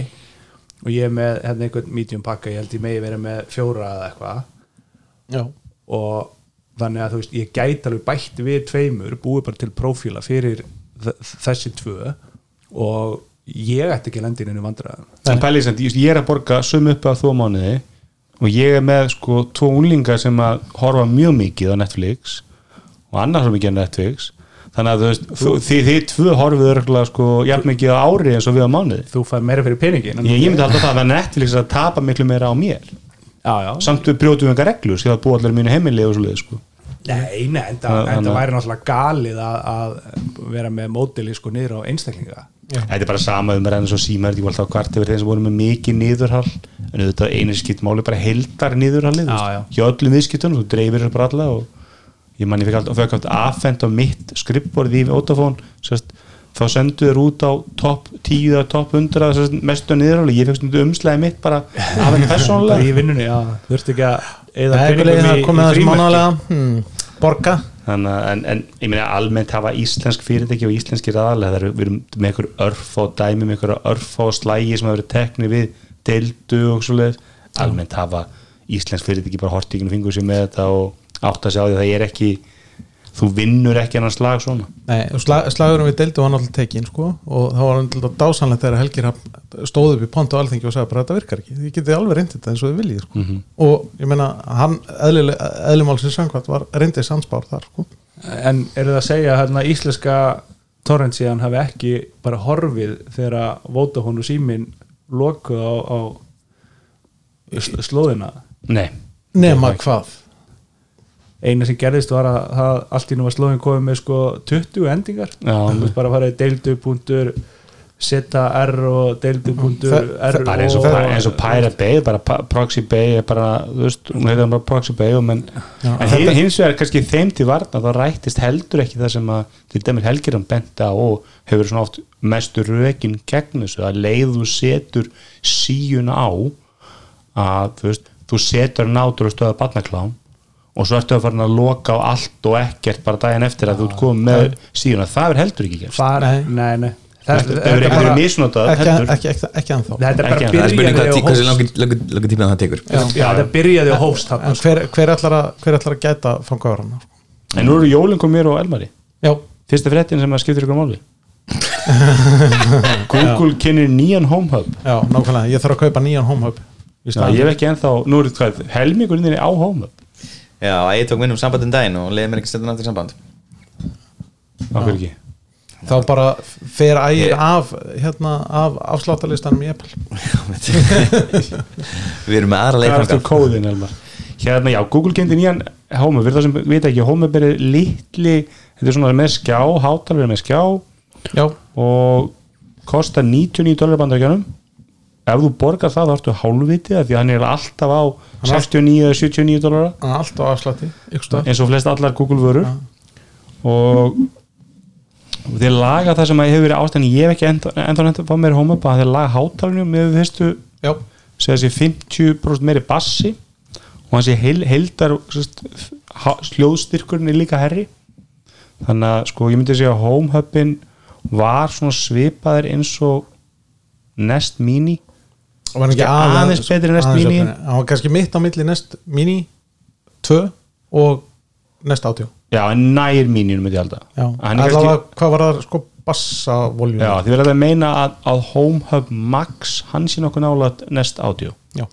og ég er með hérna einhvern medium pakka ég held ég megi vera með fjóra eða eitthvað. Og þannig að þú veist, ég gæti alveg bætt við tveimur, búið bara til prófíla fyrir þessi tvö og ég ætti ekki að lenda inn í vandræðum. En pælið sem, ég er að borga sum upp á þó mánuði og ég er með sko tvo unlingar sem að horfa mjög mikið á Netflix og annars svo mikið á Netflix. Þannig að þú veist, þú, þið, þið tvö horfið örgulega sko jafn mikið á ári eins og við á mánuði. Þú fær meira fyrir peningin en ég, ég myndi alltaf það að Netflix að tapa miklu meira á mér já, já. samt við brjótum einhver reglur sem það búa allir mínu heimili og svo leið sko. Nei, nei, en það, að- væri náttúrulega galið að, að vera með mótili sko niður á einstaklinga þetta er bara sama um að renna svo síma er ekki alltaf hvart yfir þeim sem voru með mikið niðurhall en auðvitað einu skipt máli bara heldar niðurhallið hjá öllum viðskiptunum, þú dreifir þessu bara alla og ég manni fikk alltaf fekk alltaf affend á mitt skrippborð í Otafón sérst, þá sendu þér út á topp 10 eða topp 100 sérst, mestu niðurhall, ég stundu umslæði mitt bara af henni bara persónulega. í vinnunni, já, þurfti ekki að eða peningum í, komið í frímerki. hmm, borga. Þannig, en, en ég meina almennt hafa íslensk fyrirtæki og íslenski eru við erum með einhver örf og dæmi með einhver örf og slægi sem hafa verið tekni við deildu og svo leið almennt hafa íslensk fyrirtæki bara hortíkinu fingur sér með þetta og átt að sjá því að það er ekki þú vinnur ekki annan slag svona. Nei, og slag, slagurum við deildu var náttúrulega tekin sko, og það var náttúrulega dásanlegt þegar Helgir stóð upp í pontu á alþingi og sagði bara þetta virkar ekki, þið getið alveg reyndið þetta eins og þið viljið sko. og ég meina hann eðlumálsins samkvæmt var reyndið sansbár þar sko. en eru það að segja að hérna, íslenska torrent síðan hafi ekki bara horfið þegar að Vodafone og símin lokuð á, á sl- slóðina? Nei, nema hvað eina sem gerðist var að það allt í nú var slóðin komið með sko 20 endingar. Þú bara að fara í deildu punktur setja R og deildu.r Það- það er eins og, og- eins og Pirate Bay bara Proxy Bay bara þú veist, hún heitir bara Proxy Bay og en hin, hins vegar kannski þeim til varna þá rættist heldur ekki það sem að til dæmis Helgirann benda og hefur svona oft mestu rökin gegn þessu að leið þú setur síun á að þú veist, þú setur og stöða barnaklám og svo ertu að fara að loka á allt og ekkert bara daginn eftir að þú ert komið með síuna, það er heldur ekki gerst. Far, Nei. nei, nei. Það Þetta þetta bara- verið misnotað ekki, heldur. ekki, ekki, ekki ennþá. Þetta er bara Ekki- það er spurning byrjaði hversu hóst. það tekur. Já. Já, þetta byrjaði á hóst hver, hver, ætlar að, hver ætlar að gæta fangaður hann en nú eru jólinn kom mér og Elmari. Já, fyrsta fréttin sem að skiptir ykkur máli. Google kynir nýjan home hub. Já, nákvæmlega, ég þarf að kaupa nýjan homehub ég hef ekki ennþá, nú er hvað? Helmingurinn þinni á home hub já, ég tók minn um sambandin daginn og leiði mér ekki stendin aftur samband. Akkur ekki? Þá bara fer ægir Ég- af hérna, af afsláttalistanum í Apple. Við erum með aðra Það er kóðin Elmar? Hérna, já, Google kynir nýjan home fyrir það sem vita ekki, home er litli þetta er svona með skjá, hátalverið með skjá. Já, og kostar 99 dólar bandaríkjanum ef þú borgar það þá ertu hálfvitið því hann er alltaf á 69 eða 79 dólara hann er alltaf á stöð eins og flest allar Google vörur. Og og þeir laga það sem hefur verið ástæðan. Ég hef ekki enda, enda enda fá meiri home up að þeir laga hátalunum með við fyrstu segja sér 50% meiri bassi og hann sé heil, heildar sest, hljóðstyrkurinn er líka herri þannig að sko ég myndi segja að home hubin var svona svipaður eins og Nest Mini og var hann ekki Aðeins betri aðeins Mini. hann var kannski mitt á milli Nest Mini 2 og Nest Audio já, en nær Mininu myndi ég halda. Já, Hann er allavega hvað var það sko bassa voljum já, því verður að meina að, að Home Hub Max hann sé nokkuð nála Nest Audio já,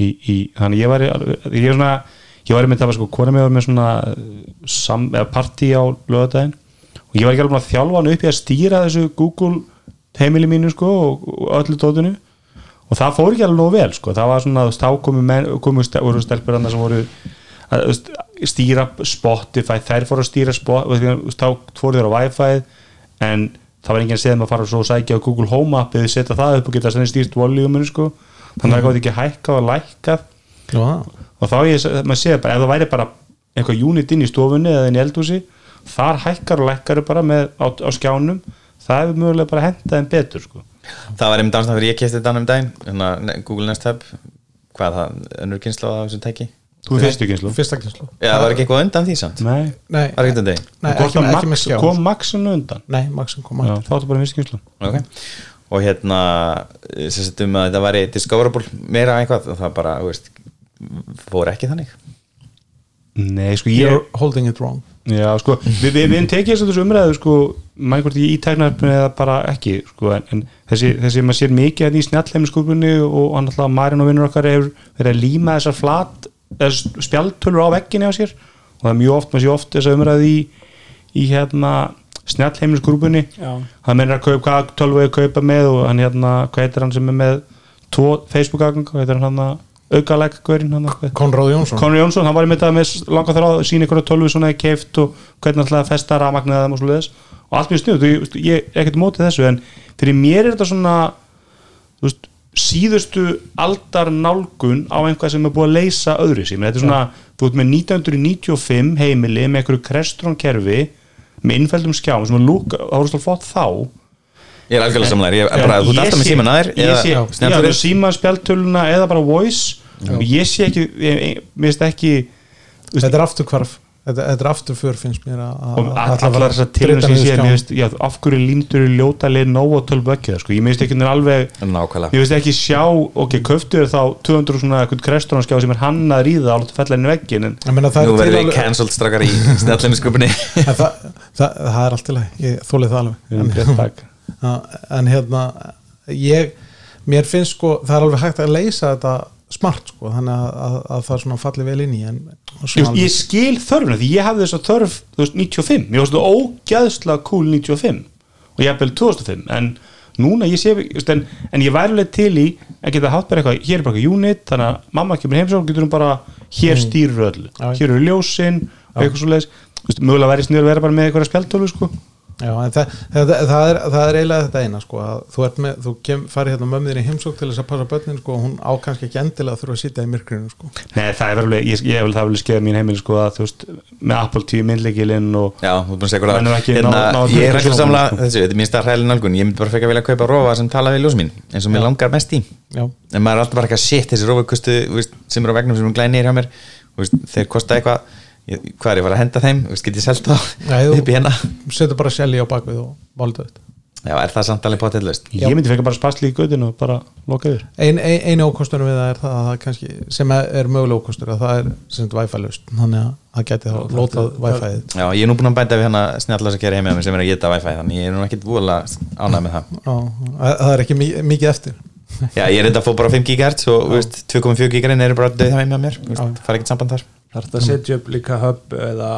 í, í, þannig ég var ég er svona, ég var með það var sko kona með, með svona sam, eða partí á lögadaginn og ég var ekki alveg að þjálfa hann upp í að stýra þessu Google heimili mínu sko og, öllu dótinu og það fór ekki alveg vel sko. Það var svona, þá komu, menn, komu stelpur annað sem voru að stýra Spotify. Þær fóru að stýra Spotify þá fóru þeir á Wi-Fi en það var enginn að segja þeim að fara svo að sækja á Google Home appið, setja það upp og geta stýrt voluminu sko. Þannig að það gátt ekki hækkað og lækkað. Já, og þá ég, maður segja bara, ef það væri bara eitthvað unit inn í stofunni eða inn í eldhúsi þar hækkar og lækkar bara með, á, á skjánum, það hefur mögulega bara hentað en betur sko. Það var einmitt ástæðan fyrir ég kefti þetta um daginn hérna, ne- Google Nest Hub hvað það, önnur kynsla á þessum tæki. Þú er fyrstu kynslu fyrsta kynslu já, það var ekki eitthvað undan því samt? Nei, nei, það er ekki undan því? Nei ekki, ekki með skjá. kom maxinu undan? Nei, Maxim kom að þá áttu bara fyrstu kynslu okay. og hérna sem sagt um að þetta væri discoverable meira eitthvað og það bara, þú veist fór ekki þannig. Nei, sko ég you're holding it wrong. Já, sko, við, við, við tekið þessu umræðu sko, hvort ég ítæknarpinu eða bara ekki, sko, en, en þessi, þessi maður sér mikið hérna í snjallheiminskúpunni og hann alltaf Marin og vinnur okkar hefur verið að líma þessar flat þessar spjaldtölur á vegginni á sér. Og það er mjög oft, maður sé oft þessa umræðu í, í hérna snjallheiminskúpunni hann mennir að kaupa, hvað tölvu að kaupa með og hann hérna, hvað heitir hann sem er með tvo Facebook-agang, hvað heitir hann hann að að Konráð Jónsson. Conor Jónsson, hann var í þetta með langa þráð sína ykkur að tölvu svona keift og hvernig alltaf að festa rafmagnið þeim og svo leiðis og allt mjög snuð, ég, er ekkert mótið þessu en fyrir mér er þetta svona veist, síðustu aldar nálgun á einhvað sem er búið að leysa öðru sín, þetta er svona þú ert með 1995 heimili með einhverju Crestron kerfi með innfældum skjáum sem að lúka, það voru stóð flott þá ég er algjörlega samlega, ég er bara, þú alltaf með síman aðeir ég sé, já, snjallur síma spjaldtöluna eða bara voice. Og ég sé ekki, ég, finnst ekki þetta er afturkvarf þetta, þetta er afturför finnst mér að að- að allar þessar að tilhörn drita sem ég sé, af hverju lindur í ljóta leið nóg og tölv ökkið, sko, ég minnst ekki alveg, nákvæmlega. Ég finnst ekki sjá ok, köftu er þá 200 svona eitthvað krestunarskjá sem er hannað ríða á að fella inn í veggin en það er nú verður við cancelled strakar í það, það, það er allt í lagi, ég þólið það alveg en hérna ég, mér finnst sko það er alveg hægt að leysa þetta smart sko, þannig að, að, að það svona falli vel inn í en ég, svona ég skil þörfuna því ég hafði þess að þörf þú veist, 95, mér finnst það ógæðslega cool 95 og ég hafði vel 2005 en núna ég sé en, en ég væri alveg til í að geta hatt bara eitthvað, hér er bara eitthvað unit þannig að mamma kemur heimsók, getur hún bara hér stýrur öllu, Já. hér eru ljósin og eitthvað svo leiðis, mögulega væri sniður að vera bara með eitthvað spjaldtölu sko Já, en það, það, það, er, það er eiginlega þetta eina sko, að þú, ert með, þú kem, farið hérna mömmuðin í heimsók til þess að passa börnin sko, og hún á kannski ekki endilega að þurfa að sitja í myrkrinu sko. Nei, það er vel alveg, ég, ég vil það vel skeða mín heimil sko að þú veist, með Apple TV myndleikilinn og Já, þú búin að segja hvað ekki hérna, Ég er ekki samla náð- þessu, þetta er mín stað hræðileg nálgun. Ég myndi bara frekar vilja kaupa rofa sem tala við ljós mín eins og mér langar mest í. Já, en maður er alltaf bara eitthvað shit þessi rofa kostu veist, sem eru á vegnum sem er glænir hvað er ég að fara að henda þeim, get ég selt þá? Nei, þú- upp í hérna? setur bara selji á bakvið og valda þetta. Já, er það samt alveg potillust? ég myndi fekka bara spasli í gödinu og bara loka yfir. Ein, ein, einu ókostunum við það er það að það kannski, sem er, mögulega ókostur að það er sem sagt Wi-Fi lust þannig að það geti þá lótað Wi-Fi Já, ég er nú búin að bænda við hérna snjallast að gera heimja mér sem er að geta wifi þannig ég er nú ekkit voðalega ánægð með það. Já, það er ekki mi- mikið eftir Já, ég er enda að fá bara 5 GHz og þú veist, 2,4 GHz eru bara döð heimja mér þú veist, fara ekkert samband þar. Það er þetta að setja upp líka hub eða,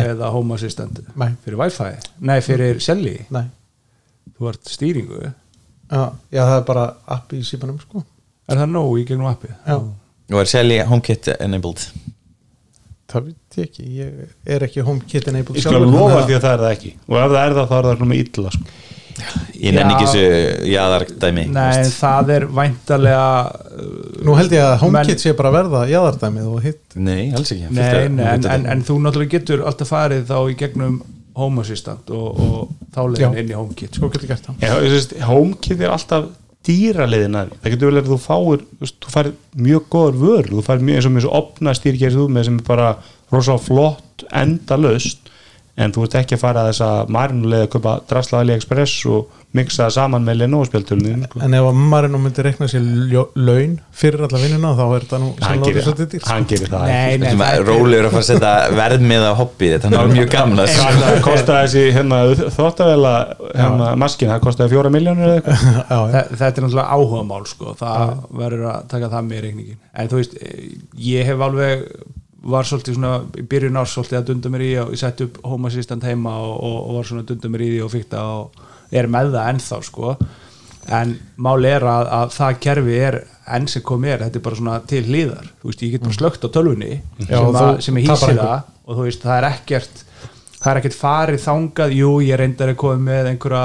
eða home assistant? Nei. fyrir wifi, nei fyrir selli Nei, þú ert stýringu? Er já, já það er bara app í símanum sko. Það nóg í gegnum appið? Já, og er Shelly HomeKit enabled? Það veit ég ekki, ég er ekki HomeKit enabled ég skal lofa því að það er það ekki. Og ef það er það þá er það svona með illa sko. Ég nenni ekki þessu jaðardæmi Nei, en það er væntalega Nú held ég að HomeKit sé bara að verða jáðardæmið og hitt. Nei, alls ekki. Nei, af- nei en, en, en þú náttúrulega getur alltaf farið þá í gegnum home assistant og, og þá leiðin Já. inn í HomeKit Sko. Getur gert það. Veist, HomeKit er alltaf dýraliðin að því. það getur vel að þú fáir þú veist, fær mjög góður vör þú fær mjög eins og mjög svo opna með sem er bara rosalega flott endalaust en þú ert ekki að fara að þessa marinulega að köpa drasla AliExpress og mixa það saman með Lenovo sko. En ef að maður nú myndi rekna sér laun fyrir alla vinnuna þá er þetta nú hann, sannlega gerir, svolítið dýrt, sko. hann gerir það Nei, ekki. nei, Þetta það er er- rólegur að fara að setja verðmið á hobby þetta er mjög að Hvað það kostaði þessi hérna, þóttavela hérna, maskin, það kostaði fjóra miljónur eða eitthvað Já, já. Þa- þetta er náttúrulega áhugamál sko. það verður að taka það með í reikningin en þú veist, ég hef alveg var svolítið svona í byrjun árs svolítið að dunda mér í og ég sett upp home assistant heima og, og, og var svona að dunda mér í því og það og er með það ennþá sko. En máli er að, að það kerfi er enn sem kom er, þetta er bara svona til hlýðar. Þú veist, ég get bara slögt á tölvunni Já, sem, að, sem er hýsið engu. það og þú veist, það er ekkert það er ekkert farið þangað, jú, ég reyndar að koma með einhverja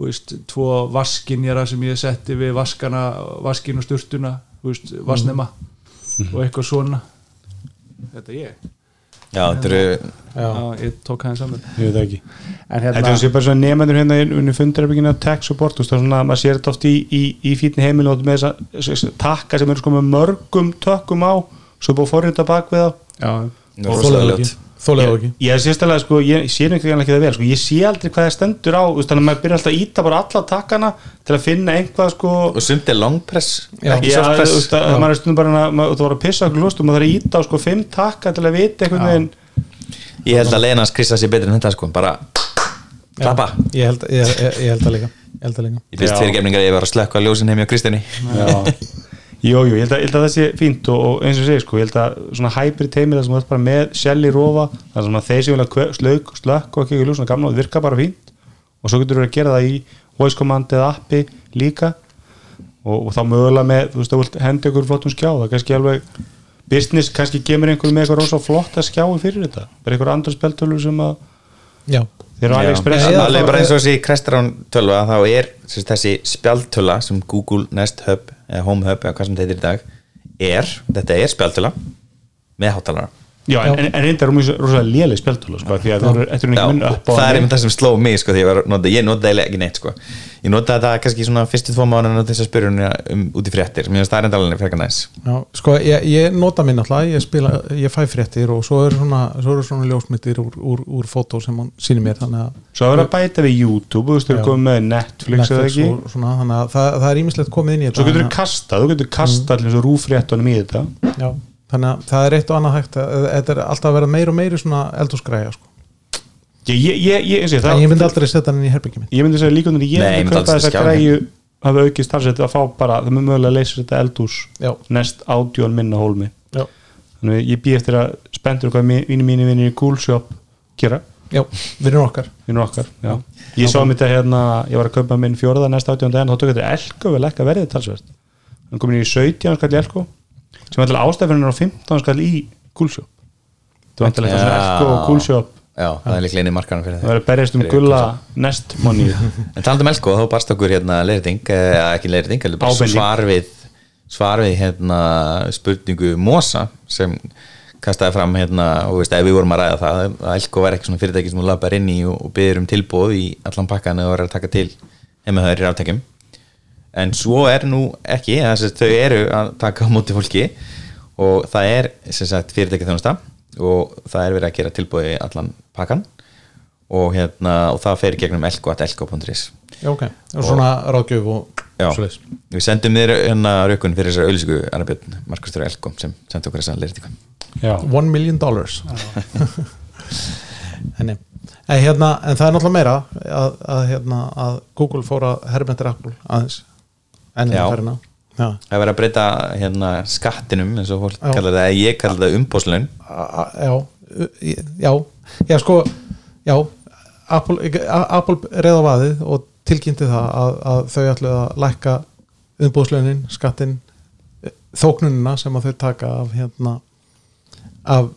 þú veist, tvo vaskinjara sem ég setti við vaskana, vaskin og sturtuna þú veist, vasnema og eitthvað svona þetta er ég. Já, þetta eru Já. Ég tók hann saman. Ég veit það ekki. En Þetta hérna, er sé bara svona nefnendur hérna unni fundarbyggina tech support, þú veist það er svona, maður sér þetta oft í, í, í fítni heimil og með þessa- þessa takka sem eru sko með mörgum tökkum á svo er búið að forrita bak við þá. Já, rosalega ljót Þólega ekki Ég sé stæðlega, sko, ég sé nú ekki ekki það vel sko, ég sé aldrei hvað það stendur á þannig að maður byrja alltaf að íta bara alla takkana til að finna einhvað sko. Og sumt er long press. Já. ekki Já, short þú press. veist, að maður er stundum bara að maður- þú var að pissa okkur lúst og maður þarf að íta á sko fimm takka til að vita einhvern veginn. Ég held að leiðan hans krissa sér betur en þetta sko bara klappa. Ég held, ég, ég, ég held að líka. Ég held að líka. Ég finnst Já. fyrir gefningar að ég var að slökka ljósin heim hjá Kristinni Já. Jú, jú, ég held að, að það sé fínt og, og eins og ég segi, sko, ég held að svona hybrid teimir það sem þú ert bara með Shelly rofa það sem að þeir sem vilja kve- slökk, og ekki ekki lúsna gamla og virka bara fínt. Og svo getur þú að gera það í voice command eða appi líka. Og, og þá mögulega með, þú veist, þú vilt henda ykkur flottum skjá, það er kannski alveg business, kannski kemur einhver með eitthvað rosa flotta skjái fyrir þetta, bara einhver andra speltölur sem að Já, þeir eru. AliExpress Eða alveg bara eins og þessi Crestron tölva þá er sagt, þessi spjaldtöla sem Google Nest Hub eða Home Hub eða hvað sem þetta heitir í dag er, þetta er spjaldtöla með hátalara Já, en, en, en reyndar er rosalega léleg speltölu, sko, því að eru það er einmitt það sem sló mig sko, því ég, nota, ég nota eiginlega ekki neitt sko. ég nota þetta kannski svona fyrstu tvo mánu þess að spyrja um, út í fréttir. Mér finnst það er enda alveg frekar næs. Já sko ég, ég nota minn alltaf Ég spila, ég fæ fréttir og svo eru svona, svo eru svona ljósmyndir úr, úr, úr fótó sem hún sýnir mér þannig að Svo er að bæta við YouTube, þú veist, þú eru komið með Netflix ekki? og svona, þannig að það, það er ímislegt komið inn í þetta Svo getur þú kastað, þú getur kastað þannig að það er eitt og annað hægt að, þetta er alltaf að vera meir og meiri svona eldhúsgræja sko. Ég, ég, ég, ég, eins og ég, en ég myndi aldrei setja hann í herbyggjum ég myndi segja líka undir ég myndi kaupa þessa skjá græju hafa aukið starfsett að fá bara, það mun mögulega að leysa þetta eldús Já, nest ádjón minna hólmi. Já, Þannig að ég býð eftir að spenntur hvað vini mínu vinir í Cool Shop gera, já, vinnur okkar. Vinnur okkar já. Ég sá mér þetta hérna, ég var að kaupa minn fjórða nest ádjón daginn, þá tók þetta elko vel ekki að verðið talsvert hann komin í 17 skall í elko sem ætla ástæðurinn er á 15 skall í Shop þú ætla eitthvað svona elko og Shop Já, það er líklega inn í markaðan fyrir það verður berjast um gulla nest money En talandi um Elko, þá barst okkur hérna leiriting, eða ekki leiriting, svar við svar við hérna spurningu Mosa sem kastaði fram hérna og veist, ef við vorum að ræða það að Elko var ekki svona fyrirtæki sem hún lappar inn í og, og byður um tilbúð í allan pakkan eða var að taka til heimahöður í ráttækjum en svo er nú ekki þess að þau eru að taka á móti fólki og það er sem sagt fyrirtæki þjónusta og það er verið að gera tilbúði í allan pakkan og, hérna, og það fer í gegnum elko.elko.is ok, og svona ráðgjöf og Já, svoleiðis. við sendum þér hérna raukun fyrir þessar auðlýsingu Arnabjörn, Markustur Elkom sem sendi okkur þessa leirtíku One million dollars. En, en, hérna, en það er náttúrulega meira að, að, hérna, að Google fór að herbendir Apple aðeins Já. það ferina Já. Það er verið að breyta hérna skattinum eins og fólk kallar það, ég kallar það a- já, já, já sko já, Apple, Apple reyða vaðið og tilkynnti það að, að þau ætlu að lækka umbúðslaunin, skattin eh, þóknunina sem að þau taka af hérna af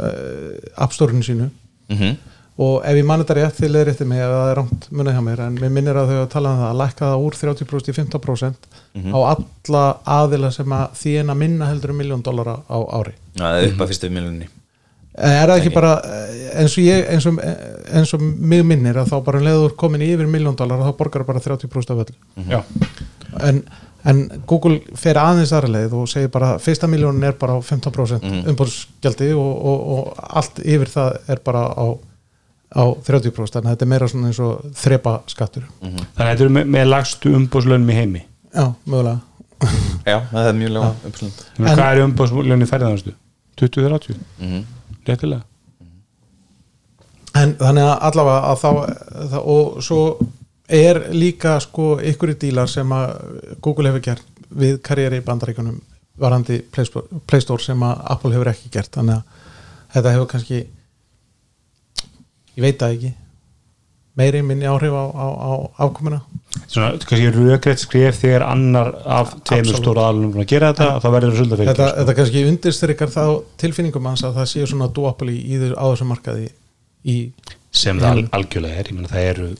uh, appstórinu sínu. Mm og ef ég mann þetta rétt til er eftir mig ef það er rámt munið hjá mér en mér minnir að þau að tala um það að lækka það úr 30% í 15% á alla aðila sem að þína minna heldur um miljón dólara á ári. Það er upp að fyrstu miljonni Eh, er það ekki bara eh, eins og ég eins og, eins og mig minnir að þá bara um leiður komin í yfir miljón dólar þá borgar bara 30% af öllu. Já, en, en Google fer aðeins aðra leið og segir bara fyrsta miljónin er bara á 15% mm. umbúrsgjaldi og, og, og allt yfir það er bara á, á 30% en þetta er meira svona eins og þrepa skattur þannig að þetta eru með, með lagstu umbúðslaunum í heimi? Já, mögulega. Já, það er mjög en, En- hvað er umbúðslaunum í ferðanastu? 20-30? Mhm. réttilega? En þannig að allavega að þá það, og svo er líka sko ykkur í dílar sem að Google hefur gert við karrieri í bandaríkunum varandi Play Store sem að Apple hefur ekki gert. Þannig að þetta hefur kannski ég veit það ekki. Meiri minni áhrif á, á, á afkomuna. Svona, kannski rökreitt skrif þegar annar af tveimur Absolutt. stóra aðlunum að gera þetta þá verður það svolítið fyrir þetta, þetta kannski undirstrykar þá tilfinningum hans að það séu svona duopoly í þessu á þessum markaði í sem það al, algjörlega er, ég meina það eru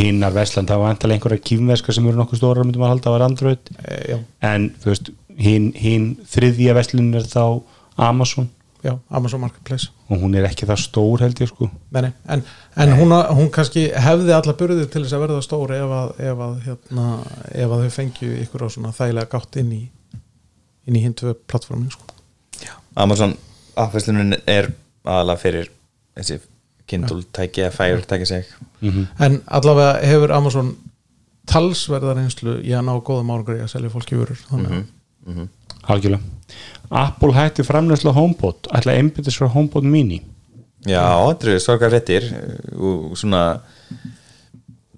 hinnar Vestland, það var endalega einhverja kýmveska sem eru nokkuð stóra, myndum að halda að vera Android. E, já, en þú veist, hinn hin þriðja Vestlun er þá Amazon já, Amazon Marketplace. Og hún er ekki það stór held ég sko. Nei, nei, en, en hún, hún kannski hefði alla burðið til þess að verða stóri ef að, ef að, hérna, ef að þau fengju ykkur á svona þægilega gátt inn í inn í hinn tvö plattformin sko. Amazon affæslunin er aðalega fyrir þessi Kindle tæki eða Fire tæki seg en allavega hefur Amazon talsverðar einslu í að ná góðum árangur í að selja fólki vörur þannig að algjörlega. Apple hætti framleysla HomePod. Ætla að einbyttis frá HomePod mini. Já, þetta eru sorgar fréttir. Og svona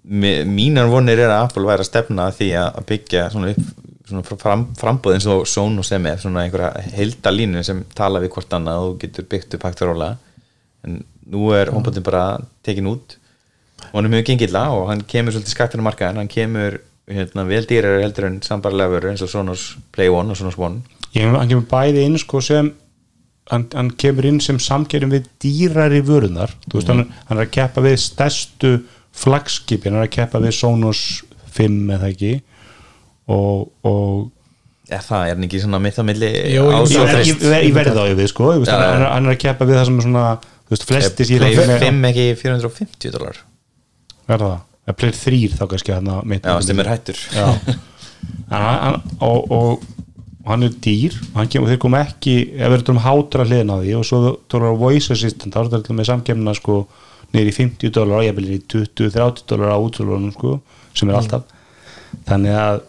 mínar vonir er að Apple væri að stefna að því að byggja svona upp svona fram, frambóð eins og Sonos sem er svona einhverja heildalínu sem tala við hvort annað og getur byggt upp hægt og róla en nú er HomePodin bara tekin út. Og hann er mjög gengilla og hann kemur svolítið skattina markaðin, hann kemur hérna, vel dýrar heldur en sambarlega vörur eins og Sonos Play One og Sonos One. Ég, hann kemur bæði inn sko sem hann, hann kemur inn sem samkerum við dýrari vörunar veist, hann, hann er að keppa við stærstu flagskipin, hann er að keppa við Sonos 5 eða ekki? Og, og ja, það er hann ekki svona mitt á milli Jú, jú, ás ég, verði þá við sko Já, hann, er að keppa við það sem er svona þú veist, flesti síðan Play 5 ekki 450 dólar verða það, það pleyr þrýr þá kannski hann mitt Já, sem er hættur. Já. hann, hann, og, og hann er dýr hann kemur, þeir kom ekki ef við erum hátra hliðin á því og svo tólar á voice assistant, þá er þetta með samkemna sko, í 50 dólar ég vil í 20-30 dólar á útsölunum sko, sem er alltaf. Þannig að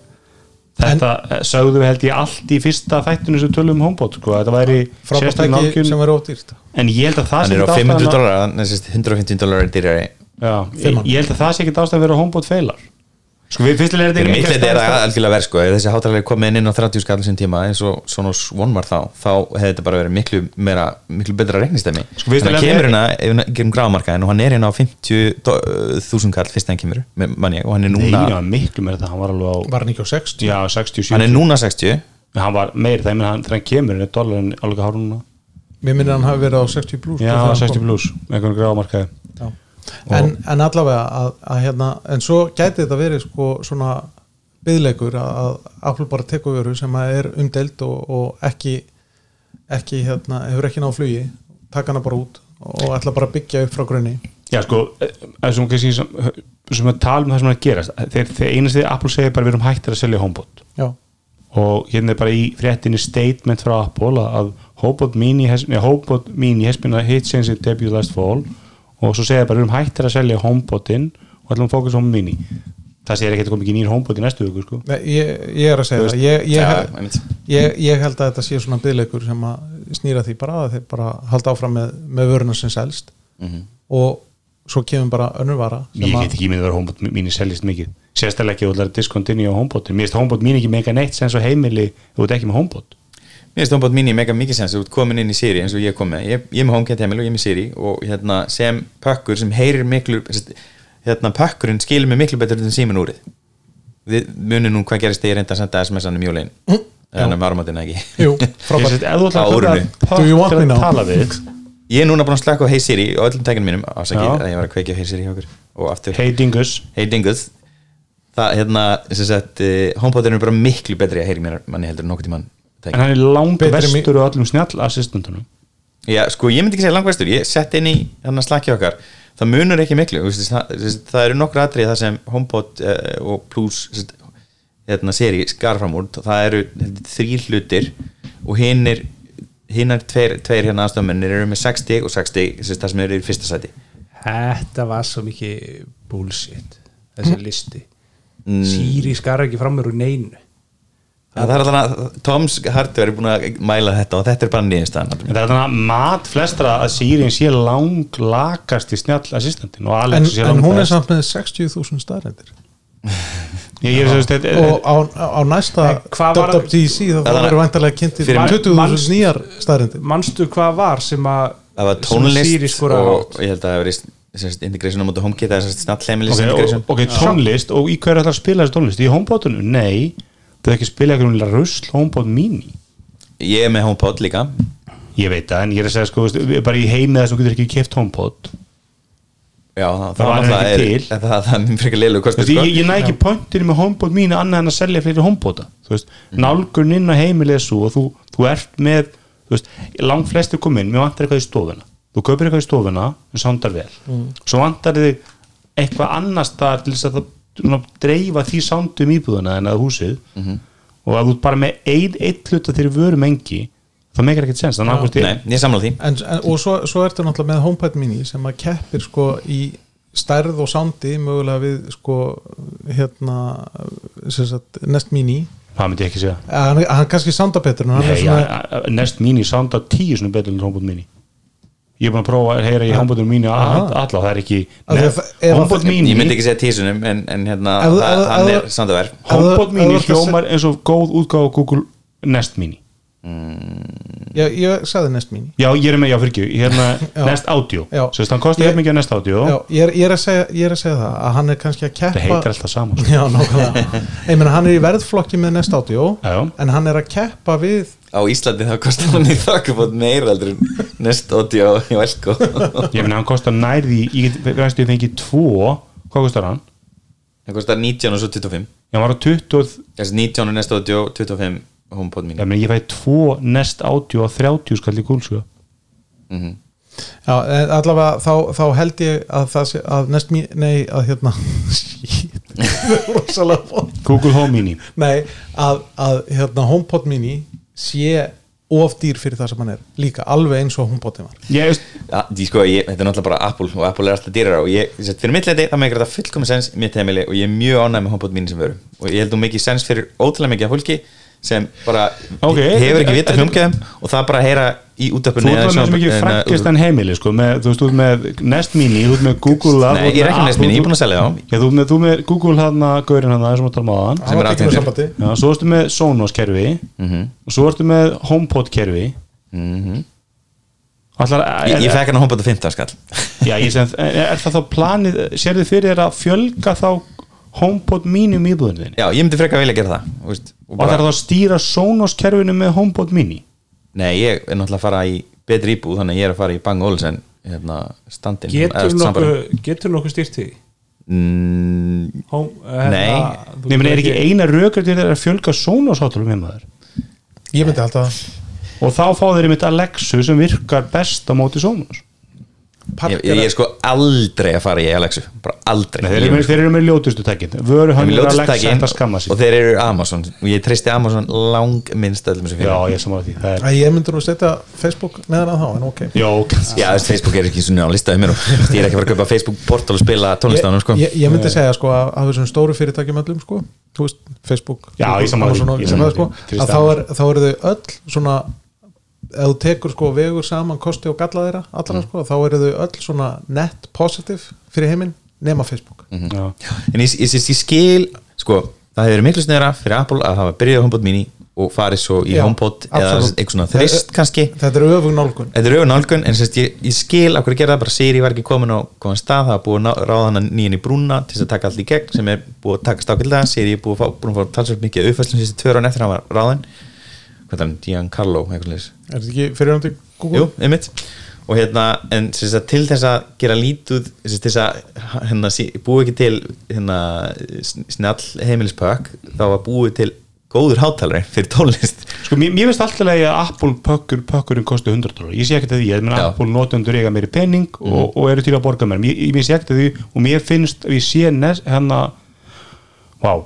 þetta en, sögðu við held ég allt í fyrsta þættinu sem tölum um HomePod sko, þetta væri sem verður ódýrt en ég held að það sé er á ekkert 500 ástæðan að- dólar þannig að 150 dólar er dýrari ég, held að það sé ekki ástæðan að vera HomePod feilar. Sko við fyrstilega er þetta leiti er það algjörlega verð sko. Ef þessi hátalega komið inn á 30 skall sem tíma eins og Sonos One var þá þá hefði þetta bara verið miklu meira miklu betra reiknistemi Sko, við þannig að kemur hérna ef við gerum grámarkaðin og hann er hérna á 50.000 kall fyrst en kemur manni og hann er Nei, núna já, miklu meira það, hann var alveg á var hann ekki á 60 já, 60, 70 hann er núna 60 hann var meira það, ég meina, hann, þegar hann kemur er dólarin alveg hár núna. Mér minnir hann hafi verið á 60 plus já, þegar hann 60 kom. plus, einhvern grámarkaði Já. En, en allavega að, að hérna, en svo gæti þetta verið sko svona byðleikur að, að Apple bara tekur veru sem að er umdelt og, og ekki ekki hérna, hefur ekki náð flugi taka hana bara út og ætla bara að byggja upp frá grunni. Já sko, kannski sem, sem að tala um það sem er að gerast þeir einast því Apple segir bara við erum hættir að selja HomePod já, og hérna er bara í fréttinni statement frá Apple að HomePod mini has, nei, HomePod mini has been a hit since it debut last fall og svo segir bara við erum hættir að selja HomePodin og ætlum að fókus á mini. Það segir ekki að koma ekki nýr HomePod í næstu viku sko. Nei, ég, ég er að segja það. ég, ég, ég, held að þetta sé svona byðleikur sem að snýra því bara að þeir bara halda áfram með, með vöruna sem selst. Mhm. og svo kemur bara önnur vara sem ég get ekki myndið að vera HomePod mini seljist mikið. Sérstaklega ekki að þú ætlar að discontinue á HomePodin mér finnst HomePod mini ekki mega neitt sem svo heimili þú ert ekki með HomePod Mér finnst HomePod mini mega mikið sens að þú ert komin inn í Siri eins og ég kom með, ég, ég er með HomeKit heimil og ég er með Siri og hérna sem pökkur sem heyrir miklu hérna pökkurinn skilur mig miklu betur en símin úrið. Við munum nú hvað gerist þegar ég reynda að senda SMS-an um jólin. En um áramáttina ekki? Jú, frábært. Ef þú ætlar að að tala við? Ég er núna búin að slaka á Hey Siri og öllum tækjum mínum ásakið að ég var að kveikja Hey Siri hjá okkur. Og aftur Hey Dingus. Hey Dingus. Það hérna sem sagt HomePod er bara miklu betri að heyri mér manni heldur en nokkuð tímann en hann er langt Betri mi- vestur og öllum snjall assistentunum Já, sko, ég myndi ekki segja langvæstur ég sett inn í hann að slakja okkar. Það munur ekki miklu það, það eru nokkur atrið það sem HomePod uh, og Plus veist, hérna, seri skar fram úr. Það eru þrýr hlutir og hinn er hinn er tveir, tveir hérna aðstofmennir eru með 60 og 60 þú veist, það sem eru í fyrsta sæti. Þetta var svo mikið bullshit þessi listi. Mm. Siri skar ekki fram mér úr neinu það er alltaf að Toms hardware er búin að mæla þetta og þetta er bara nýðinstaðan en það er þannig að mat flestra að Siri sé lang lakast í snjall assistentin og en, Alex sé en lang hún er best. samt með 60.000 staðrendir ég, ég, ég, ég, og á, á næsta En WWDC þá verður vantarlega kynntir Fyrir- 20.000 manst- nýjar staðrendir Manstu hvað var sem að það var tónlist og ég held að það hefur verið integration á móti HomeKit það er snart hlemilis ok, tónlist og í hverju ætlar að spila þessi tónlist? Í HomePodinu? Nei er ekki spila eitthvað rusl HomePod mini ég er með HomePod líka ég veit það, en ég er að segja sko bara í heimi þess að þú getur ekki keft HomePod Já, það, Það var náttúrulega ekki er, til. það, það, það er mjög frekar leilu sko. ég, ég næ ekki pointinu með HomePod mínu annað en að selja fleiri HomePoda Mhm. nálgun inn á heimilið er svo og þú, þú ert með þú veist, langt flestir kom inn, mér vantar eitthvað í stofuna þú kaupir eitthvað í stofuna sem sándar vel Mhm. svo vantar þig eitthvað annars þar til þess að það dreifa því sándum íbúðuna en að húsið. Mhm. og að þú bara með ein, eitt hluta þegar vörum engi það meikar ekkert sens þannig að Nei, ég samla því. En, en, og svo, svo ertu náttúrulega með HomePod mini sem að keppir sko í stærð og sándi mögulega við sko hérna sem sagt, Nest Mini. Það myndi ég ekki segja. Hann, hann kannski sanda betur en hann er Nei, svona, ja, ja, Nest Mini sándar tíu svona betur en HomePod Mini ég er búin að prófa að heyra í Mini Aha. alla, það er ekki að að það- Mini Ég myndi ekki segja tísunum en, en hérna, það, er þú- sandaverð HomePod ef Mini þú ert að hljómar eins og góð útgáfa á Google Nest Mini ég, ég sagði Nest Mini já, ég er með, já, fyrir ekki, hérna Já. Já. svo veist, hann kostar Ég- ég, mikið á Nest Audio, Já, ég, er, ég, er að segja, ég er að segja það að hann er kannski að keppa það heitir alltaf saman sko. Já, nákvæmlega Ég meina hann er í verðflokki með Audio Já. en hann er að keppa við Á Íslandi þá kostar hann í þakkafót meira en Nest audio í Velko ég meina, hann kostar nærði ég veistu, ég fengi tvo hvað kostar hann? Það kostar 19 og svo 25 Já, hann var á 20 Þessi 19 og Nest audio 25 HomePod mín ég, meina, ég fæ tvo Nest Audio á 30 skall í gúlsku Mhm. Já, en allavega þá, þá held ég að það sé að Nest Mini, nei, að hérna Google Home Mini. Nei, að, að hérna HomePod Mini sé of dýr fyrir það sem hann er. Líka, alveg eins og HomePodin var. Ég Já, því sko, ég, þetta er náttúrulega bara Apple og Apple er alltaf dýrar og ég, fyrir mitt leiti það með þetta fullkomi sens í mitt heimili og ég er mjög ánægð með HomePod mín sem veru og ég held þú mikið sens fyrir ótrúlega mikið af fólki sem bara Ok, hefur ekki vita hljómgæðum og það bara að heyra í Þú útöpunni ert með svo mikið frakkist en heimili sko, með, þú veist, þú ert með Nest Mini, þú ert með Google Lab, Nei, þú ég er með ekki Nest Mini, ég er búin að selja þá Já, þú ert með, þú með Google hann að gaurin hann sem að tala maðan Sem er Hann atvinnulegur. sambandi. Já, svo ertu með Sonos kerfi Mhm. og svo ertu með HomePod kerfi Mhm. Allar, Ég, er, ég fekk hann að HomePod að 15 skall já, ég sem, er, er það þá planið sér þið fyrir að fjölga þá HomePod mínum íbúðinu þinni Já, ég myndi frekar vilja gera það þú veist, og og það er bara, þá að stýra Sonos kerfinu með HomePod mini? Nei, ég er náttúrulega að fara í betri íbúð þannig að ég er að fara í Bang Olsen hérna, standin getur nokkuð styrt því? Mm, Hóm, eh, Nei. þú Nei, menn er ekki eina rökur til að fjölga Sonos-hátalum heima þær ég myndi alltaf og þá fá þeir einmitt Alexu sem virkar best á móti Sonos ég, ég er sko aldrei að fara í Alexu bara aldrei. Nei, þeir, eru þeir eru með ljótustu tækin vöru hann er tækin þetta skamma sig og þeir eru Amazon. Og ég treysti Amazon lang minnst öllum sem já, fyrir ég samála því. Það er, að ég myndi nú setja Facebook neðan að þá en ok. Já, Já, Facebook er ekki svona á listaði mér og ég er ekki að fara að kaupa Facebook portal og spila tónlistanum sko. ég, ég, ég myndi segja sko að þessum stóru fyrirtækjum öllum sko, þú veist, Facebook Já, ég sammála því, sko, að þá, er, þá eru þau öll svona ef þú tekur sko vegur saman kosti og galla þeirra allra Mm. sko, þá eru þau öll svona net positive fyrir heiminn nema Facebook Mm. já. en ég, ég, ég, ég skil sko, það hefur verið miklu sneðra fyrir Apple að hafa byrjað á HomePod mini og farið svo í Já, HomePod eða absolutt. eitthvað svona þrist kannski þetta er öfug nálgun Þetta er auðvitað nálgun en sérst, ég, ég skil af hverju gera það bara Siri var ekki komin á komin stað það var búið að ráða hana nýjan í brúna til þess að taka allt í gegn sem er búið að taka stákillega Siri er búið að fá, búin að fá talsvöld mikið auðfæslum síðustu tvö án eftir hann var ráðin hvað er hann, Giancarlo er þetta ekki fyrir hann til Google? Jú, einmitt. Og hérna, en sérst, að til þess að gera lítið sérst, til þess að hérna, búið ekki til hérna, sn- snjall heimilispök þá var búið til góður hátalari fyrir tónlist. Sko, mér, mér finnst alltaf að Apple pökkur pökkurinn kosti 100 dólar ég sé ekkert að því, ég menn Já. Apple notendur eiga meiri penning og, og eru til að borga mér ég, ég, sé ekkert að því og mér finnst að ég sé hérna wow,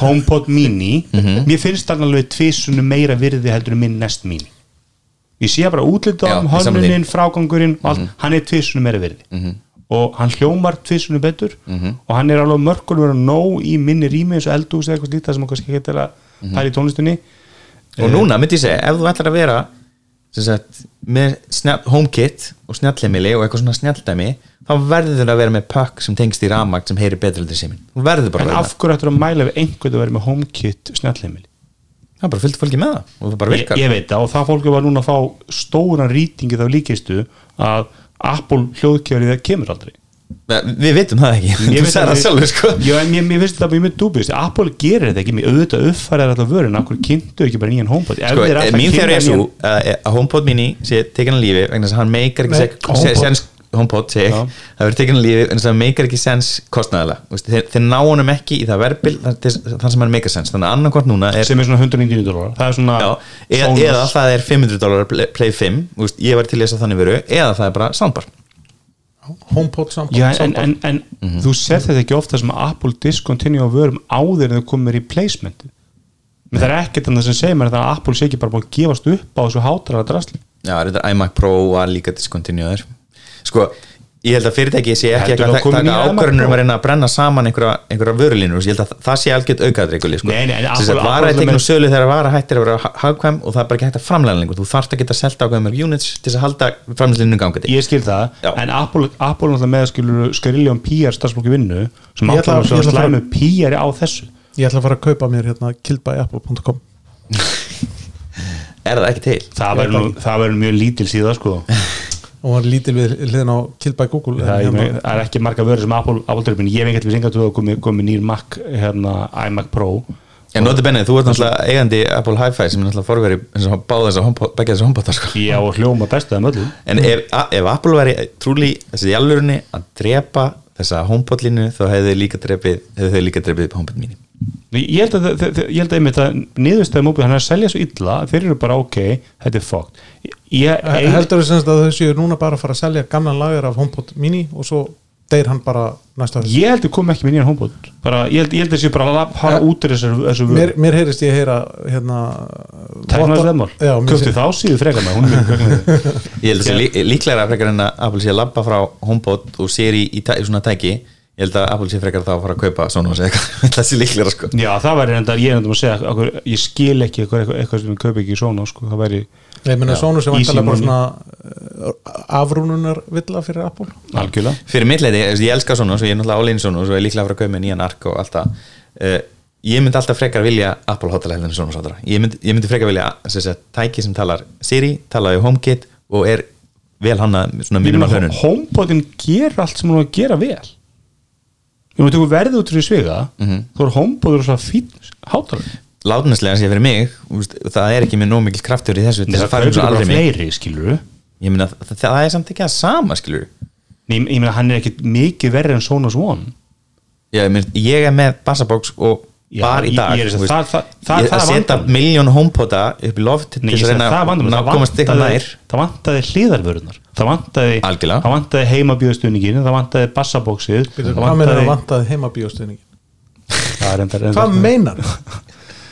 HomePod mini. Mér finnst hann alveg tvisunum meira virði heldur en minn Nest mini. Ég sé bara útlita Já, um hönnunin, frágangurinn og allt, hann er tvisunum meira virði. Og hann hljómar tvisunum betur. Og hann er alveg mörgur verið nóg í minni rými eins og eldús eða eitthvað slítið sem hann kannski getur að pæla í tónlistunni. Og núna myndi ég segja, ef þú ætlar að vera sagt, með HomeKit og snjallheimili og eitthvað svona snjalldæmi þá verður að vera með pökk sem tengst í rafmagn sem heyri betur verður bara en af hverju ættur að mæla við einhvern að vera með HomeKit snjallheimili? Það er bara fyllt fólki með það það ég, ég veit það og það fólki var núna að fá stóran rýtingi þá líkistu að Apple hljóðkjörið það kemur aldrei. Við vitum það ekki, Ég að það sjálfur sko. Mér finnst þetta mjög dúbist. Apple gerir þetta ekki, mér auðvitað uppfæraði alltaf vörun af hverju kynntu ekki bara nýjan HomePod? Sko, að mín þegar er svo nýjan- að HomePod mini sé tekin að lífi vegna þess að hann meikar ekki HomePod. segi, það verður tekin að lífi vegna þess að hann meikar ekki sens kostnæðilega Þú veist, þeir, þeir ná honum ekki í það verbil þann sem hann meikar sens, þannig að annarkvort núna er sem er svona 199 dólar. Það er svona Já, eða, eða það er 500 dólar play, play 5, þú veist, ég var til að þannig veru eða það er bara soundbar. HomePod samband, Já, en, samband. en, en Mhm. þú sér þetta ekki ofta sem að Apple discontinue á vörum áður en þau komið replacement. Menn það er ekkert annað sem segir mér að Apple sé ekki bara búin að gefast upp á þessu hátalara drasli. Já, þetta iMac Pro var líka discontinuður Sko, ég held að fyrirtæki sé ekki Heldur eitthvað það að taka ákvörðunum Pro? að reyna að brenna saman einhverja, einhverja vörulínur, ég held að það sé algjört aukaðreikuli sko. Sagt, Apple vara tekin með- sölu þegar vara hættir að vera ha- hagkvæm og það er bara ekki hægt að framlega lengur. Þú þarft að geta selta ákveðum units til þess að halda framlýslinu gangandi. Ég skil það, Já. en Apple, Apple náttúrulega með skilur skrilljum PR starfsfólki vinnu sem ætla að slæmu PR á þessu. Ég ætla að fara að kaupa mér hérna er það ekki til? Það verður nú- það verður mjög lítil síða sko og var lítil við hliðin á Killby Google það, en er, hérna, það er ekki marga vörður sem Apple, Apple törfin, ég hef einhvern veginn að komið komi nýr Mac, hérna, iMac Pro. En noti benni, þú ert náttúrulega eigandi Apple Hi-Fi sem er náttúrulega forveri eins og báða þess að begja þess að hombota sko. ég á hljóma bestu þeim öllum. En ef, a- ef Apple væri trúli þessi jálfurinni að drepa þessa HomePod-línu þá hefðu þau líka drepið hefðu þau HomePod ég held að, ég held að einmitt að niðurstæði móbið hann er að selja svo illa þeir eru bara ok, þetta er fókt heldur þau semst að þau séu núna bara að fara að selja gamlan lager af HomePod mini og svo deyr hann bara næsta haust. ég held að kom ekki með nýjan homebot bara, ég held, ég held að sé bara að fara Ja. út úr þessu, þessu mér, mér heyrist ég heyra hérna mér köftu sé- þá síðu frekar gögnuð Ég held að það sé lí, líklega frekar en að Apple sé að labba frá HomePod og sér í, í, í svona tæki ég held að Apple sé frekar þá að fara að kaupa Sonos eða eitthvað, það sé líklega sko. Já það væri enda, ég er enda að segja okkur, ég skil ekki eitthvað, eitthvað, sem við kaupa ekki í svona sko, það væri ég meina Sónus er Easy vantilega bara svona uh, afrúnunar villa fyrir Apple. Algjörlega. Fyrir mitt leiti, ég elska Sonos og ég er náttúrulega all-in Sonos og ég er líklega að fara að kaupa með nýjan ark og allt það. Uh, ég myndi alltaf frekar vilja Apple heldur en Sonos hotala ég myndi, ég myndi frekar vilja sem sagt, tæki sem talar Siri, talaði HomeKit og er vel hana svona mínum að hönun homebotin ger allt sem hún á að gera vel ég maður tökur verðið út úr í svega Mhm. þá er homebotur svo fín hátalar látnæslega sé fyrir mig það er ekki með nóg mikil kraftur í þessu til þess að að fara eins og kaupir bara fleiri skilur ég meina það, það er samt ekki að sama skilur ég, ég meina hann er ekkit mikið verri en Sonos One Já, ég, meina, ég er með bassabóks og Já, bara í ég- dag ég er að veist, það- það- það- ég- það að setja miljón homepota upp í loft til Nei, þess ég að reyna það, komast vantaði, nær. það vantaði hlýðarvörunar það vantaði, Algjörlega. það vantaði vantaði bassabóksið hvað meina vantaði að vantaði það er reyndar- reyndar- hvað meinar?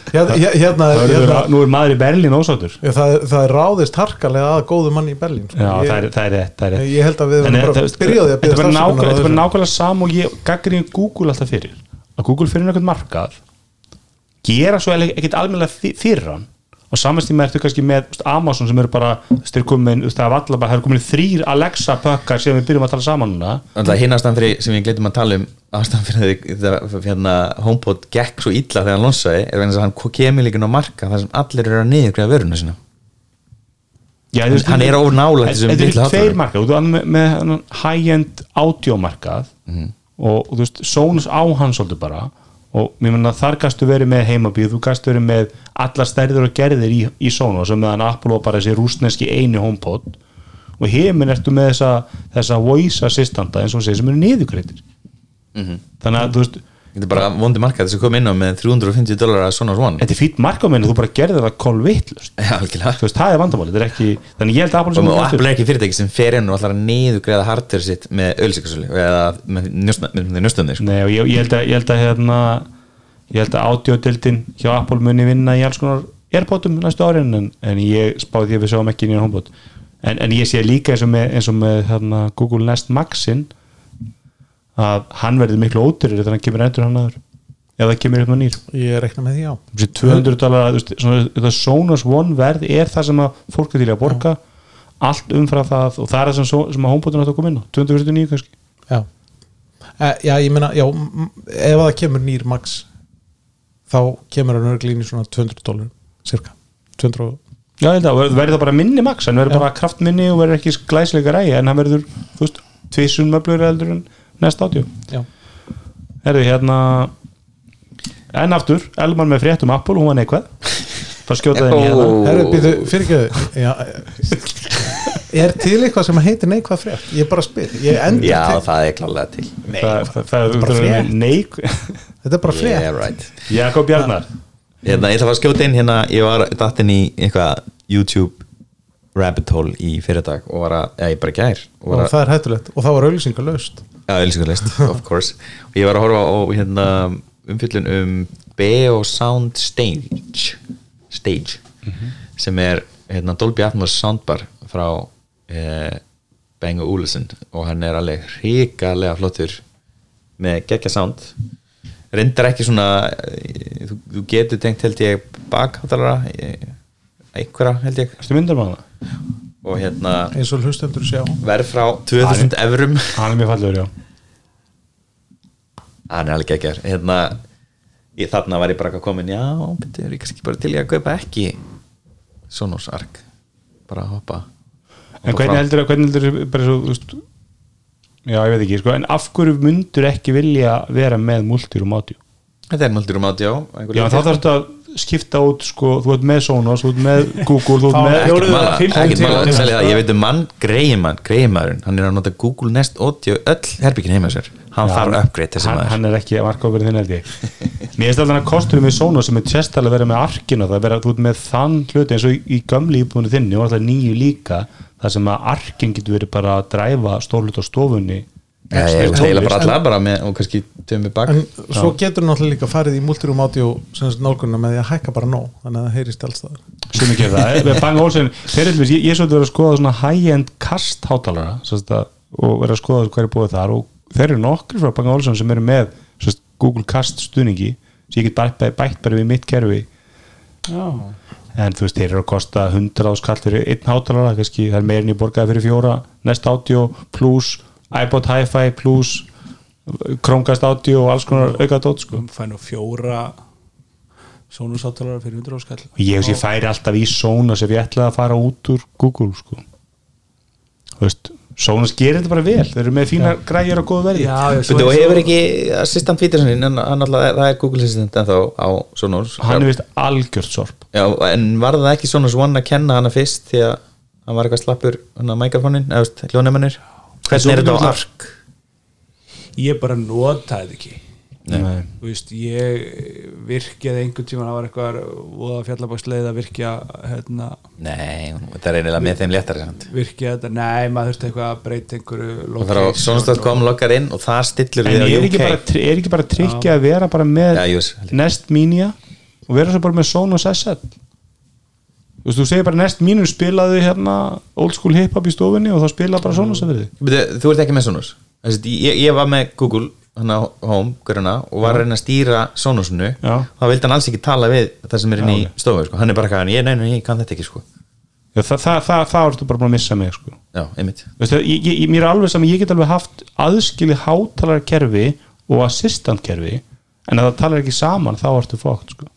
Hérna, hérna, Það er- hérna nú er maður í Berlín ósáttur. Já, það, er- það er ráðist harkalega að góðu manni í Berlín sko. Já, ég, það er, það er rétt, það er rétt. ég held að við En erum bara þetta- byrjaði að byrja þetta er bara nákvæmlega sam og ég gaggrinni Google alltaf fyrir. Að Google fyrir einhvern markað gera svo ekkert almennilega fyrir hann. Og samanstíma ertu kannski með Amazon sem eru bara það er allar bara, það eru komin þrýr Alexa pökkar sem við byrjum að tala saman núna. Hinn ástæðan fyrir sem við gleymum að tala um ástæðan fyrir því hérna, HomePod gekk svo illa þegar hann lonsaði er vegna þess að hann kemur líka á marka þar sem allir eru að niðurgræða vöruna sína. Já, veist, Hann er of nálægt þessum Þetta eru tveir markað, þú veist, með, með high-end audio markað Mhm. og, og þú veist, Sonos á hann svolítið bara og mér menna þar gastu verið með heimabíð, þú gastu verið með allar stærður og gerðir í, í Sonos og meðan Apple var bara þessi rúsneski einu HomePod og heiminn ertu með þessa, þessa voice assistanta eins og segir sem eru niðurgreitir Mhm. þannig að þú veist Þetta er bara vondi marka þess að koma inn á með 350 dólar að Sonos One. Þetta er fýtt markamenn þú bara gerðir það veist, það er vandamálið, þetta er ekki þannig ég held að Apple sem og, Apple er ekki fyrirtæki sem fer inn og ætlar að niðurgræða hardware sitt með ölsíkarsölu eða með njóstunni sko. Nei, og ég, ég held að, ég held að hérna, ég held að audio-dildin hjá Apple muni vinna í alls konar airpotum næstu árin en, en ég spáði því að við sjáum ekki nýjan homebot en, en ég sé líka eins og með, eins og með hérna, Google Nest Maxin að hann verður miklu ódýrir þegar hann kemur endur hann aður. Eða kemur upp með nýr. Ég rekna með því á Þessi 200 dólar, þetta Sonos One verð er það sem að fólk er til að borga. Allt umfram það og það er það sem, sem að homebotin átt að koma inn á. 249 kannski. Já, e, já ég meina já, ef það kemur nýr max þá kemur hann örglín í svona 200 dólar cirka. 200 og- Já, ég held að verður það bara minni max hann verður bara kraftminni og verður ekki glæsleika ræði en hann verður, þú veist, tvissun möblur eldur en næst átjó já, Herðu, hérna en aftur, Elman með fréttum Apple, hún var neikvæð. Bara skjótaði henni hérna. Herru býðu fyrirgjöðu já, er til eitthvað sem heitir neikvað frétt? Ég bara spyr, ég endur Já, til það er klálega til. Það, það, það, bara það er frétt. neik þetta er bara frétt. Yeah, right. Jakob Bjarnar. Hérna, ég ætla að fara að skjóta inn hérna Ég var dattinn í eitthvað YouTube rabbit hole í fyrirdag og var að, eða ég bara gær og og það er hættulegt. Og það var auðlýsingar laust já, auðlýsingarlist, of course. Og ég var að horfa á hérna umfyllun um Beo Sound Stage Stage sem er hérna Dolby Atmos soundbar frá eh, Bang Olufsen. Og hann er alveg hrikalega flottur með geggja sound. Reyndar ekki svona eh, þú, þú getur tengt held ég bakháttalara eh, einhverja held ég. Erstu myndar með hana? og hérna eins og hlustendur sjá. Verð frá 2000 evrum. Hann er mjög fallegur, já. Hann er alveg geggjar hérna, ég, þarna var ég bara komin já, betur ég kannski bara til ég að kaupa ekki Sonos Arc? Bara að hoppa En hvernig heldur það, hvernig heldur það bara svo, þú veist Já, ég veit ekki, sko, en af hverju myndur ekki vilja vera með multirum audio? þetta er multirum audio Já, þá þarfstu að skipta út, sko, þú ert með Sonos, þú ert með Google, þú Fá með ekkert mála, það. ég veit um mann, greiðmann greiðmaðurinn, hann er að nota Google Nest Audio öll herbyggin heima sér, hann þarf upgrade þessi hann, maður hann er ekki að marka okkur þinn held ég Mér finnst alltaf að kostur með Sonos sem er tjestalega verið með arkinu það er verið að þú ert með þann hluti eins og í, í gamli íbúinu þinni og alltaf nýju líka þar sem að arkin getur verið bara að dræfa stórlut á stofunni ég vil heila bara alla bara með, og kannski töfum við bak. En svo getur náttúrulega líka farið í multirum audio sem sagt nálgunna með því að hækka bara nóg þannig að það heyrist allstaðar sem ekki það, Bang Olsen eru, ég, ég er svolítið verið að skoða svona high-end kast hátalara og verið að skoða hvað er búið þar. Og þeir eru nokkri frá Bang Olsen sem eru með sérst, Google Cast stuðningi sem ég get bætt, bætt bara við mitt kerfi. Já, en þú veist, þeir eru að kosta 100 áskall fyrir einn hátalara, kannski það er meirin í borgaði fyrir fjóra, Nest Audio plus iPod Hi-Fi plus Chromecast Audio og alls konar auka dót sko. fæ nú fjóra sónusáttalara fyrir 100 áskall og ég ég færi alltaf í Sonos ef ég ætlaði að fara út úr Google sko. veist, Sónas gerir þetta bara vel, þeir eru með fína græjur og góð verði. Og og- hefur ekki assistant Peterson en hann alltaf, það er Google assistant en þá á Sonos. Hann er vist algjört sorp. Já, en var það ekki Sonos One að kenna hana fyrst því að hann var eitthvað slappur hann að mikrofónin, eða svo hvernig er þetta á ark? ég bara notaði ekki Nei. þú veist, ég virkjaði einhvern tíma, það var eitthvað voða fjallabæksleið að virkja hérna, Nei, þetta er einilega með þeim léttari samt. virkja þetta, nei, maður þurfti eitthvað að breyta einhverju og það er á Sonos.com loggar inn og það stillur en við á er ekki UK bara, er ekki bara tryggja að vera bara með. Nest Minia og vera svo bara með Sonos SS þú veist, þú segir bara Nest Minu spilaðu hérna old school hip hop í stofunni og þá spila bara Sonos að verði Þú ert ekki með Sonos ég, ég var með Google hann á Home, hverjana, og var að reyna að stýra Sonosunu, Já. þá vildi hann alls ekki tala við það sem er inn í stofu sko. hann er bara eitthvað, ég, nei, nei, ég kann þetta ekki sko. Já, það, það, það, það ertu bara búin að missa mig sko. Já, einmitt Veistu, ég, ég, mér er alveg saman, ég get alveg haft aðskilið hátalarkerfi og assistantkerfi en ef það talar ekki saman þá ertu fókt sko.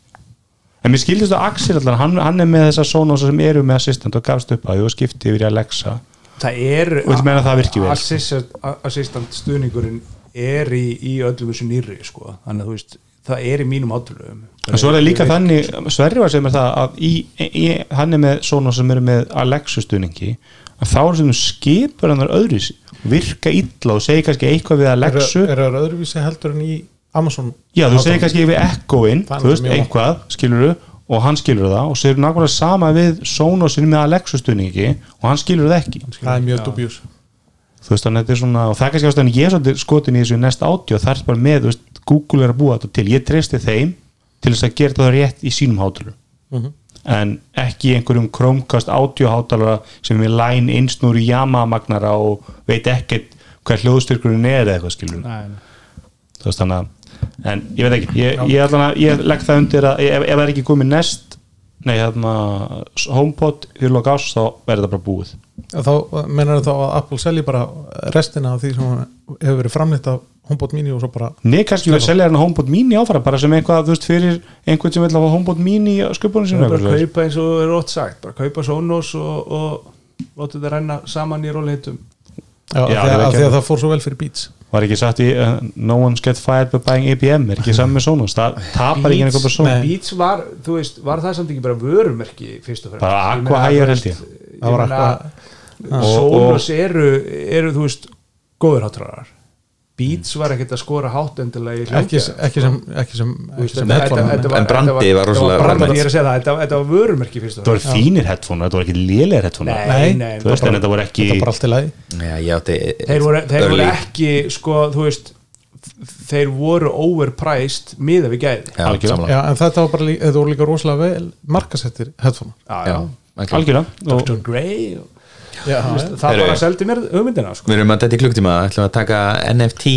En mér skildist að Axel allan, hann, hann er með þessa Sonosa sem eru með assistant og gafst upp að því og skipti yfir Alexa það er Og viltu meina að það virki vel? assistant, assistant stuðningurinn er í, í öllum þessu nýri sko. þannig að þú veist, það er í mínum átulöfum en svo er það líka þannig, Sverri var sem er það að í, í, hann er með Sonos sem eru með Alexa stuðningi að þá er sem skipur hann þar öðru virka illa og segir kannski eitthvað við er, Alexu er það öðruvísi heldur en í Amazon Já, þú segir kannski við Echoin Það þú veist, einhvað, skilur og hann skilur það og segir nákvæmlega sama við Sonosin með Alexa stuðningi og hann skilur það ekki. Það er mjög dubjús. Þú veist, þannig að þetta er svona og það er kannski ástæðan ég er svolítið skotin í þessu næst átti og það er bara með, þú veist, Google er að búa þetta til. Ég treysti þeim til þess að gera þetta rétt í sínum hátalur en ekki einhverjum Chromecast audiohátalara sem er line einsnúri Yamaha-magnara og veit ekkert hvað hljóðstyrkurinn er eða eitthvað skilur Nei, nei. þú veist þannig að en ég veit ekki, ég, ég, allan að, ég legg það undir að ef, ef það er ekki komið nest nei, hérna, HomePod fyrir lok ás, þá verður það bara búið. Þá menar þá að Apple selji bara restina af því sem hefur verið framleitt af HomePod mini og svo bara Nei, kannski við selja hérna HomePod mini áfram bara sem eitthvað, þú veist, fyrir einhvern sem vil hafa HomePod mini sköpunum Það er bara kaupa eins og er rótt sagt bara kaupa Sonos og, og láta þetta renna saman í róleitum já, af því að það fór svo vel fyrir Beats Var ekki sagt í uh, No one's get fired by buying IBM er ekki saman með Sonos, það tapar ekki einhver bara Sonos. Beats var, þú veist, var það samt ekki bara vörumerki fyrst og fremst? Bara Ég Aqua þú held ég. Og- Sonos eru, eru, þú veist góður hátrarar Beats var ekkert að skora hátt endilega í ekki, hljóðgæð ekki sem ekki sem, ekki sem þetta- headphone þetta- þetta En brandið var þetta rosalega er þetta, þetta var vörumerki fyrst og Það voru fínir headphone, þetta voru ekki lélegir headphone Nei, Nei, Þú veist, en þetta voru ekki þetta bara allt í lagi. Já, ég átti þeir voru, ekki sko, þú veist þeir voru overpriced miða við gæði. En þetta var bara þetta voru líka rosalega vel markasettir headphone algjörlega. algjörlega og Dr. Grey og, já, það bara seldi mér hugmyndina sko. Við erum að þetta í klukktíma, ætlum að taka NFT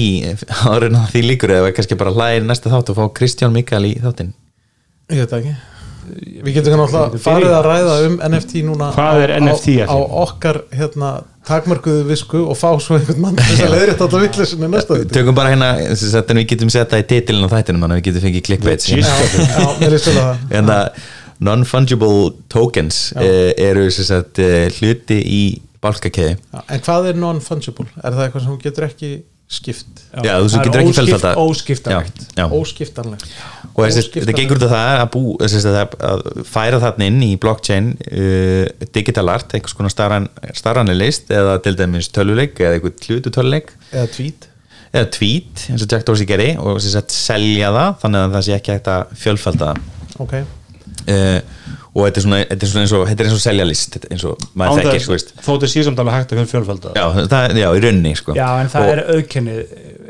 árin á því líkur eða kannski bara hlæðir næsta þátt og fá Kristján Mikael í þáttinn. Ég veit ekki. Við getum náttúrulega farið að ræða um NFT núna Hvað er á, NFT á, á okkar hérna, takmörkuðu visku og fá svo einhvern mann þess að leiðrétt alltaf vittlesinni næsta þetta Tökum bara hérna, sem sagt, en við getum setta í titilin á þættinum við getum fengið hérna. já, mér vel að það. En það non-fungible tokens eh, eru sem sagt, eh, hluti í bálkakeði Já, en hvað er non-fungible? Er það eitthvað sem hún getur ekki skipt? Já, þú Það er getur ekki felt þetta óskiftanlegt. Já, já. Óskiptanlegt. Og þetta gengur út af það að, bú, að, að færa þarna inn í blockchain uh, digital art, einhvers konar starran, starranilist eða til dæmis töluleik eða einhvern hlutu töluleik. Eða tweet. Eða tweet eins og Jack Dorsey geri og sem sagt, selja það þannig að það sé ekki hægt að fjölfalda það. Ok uh, og þetta er svona, þetta er svona eins og þetta er eins og selja list þetta er eins og maður þekkir sko, veist. þóttu sé samt alveg hægt að fyrir fjölfælda já, það, já, í rauninni sko. já, en það og, er auðkennið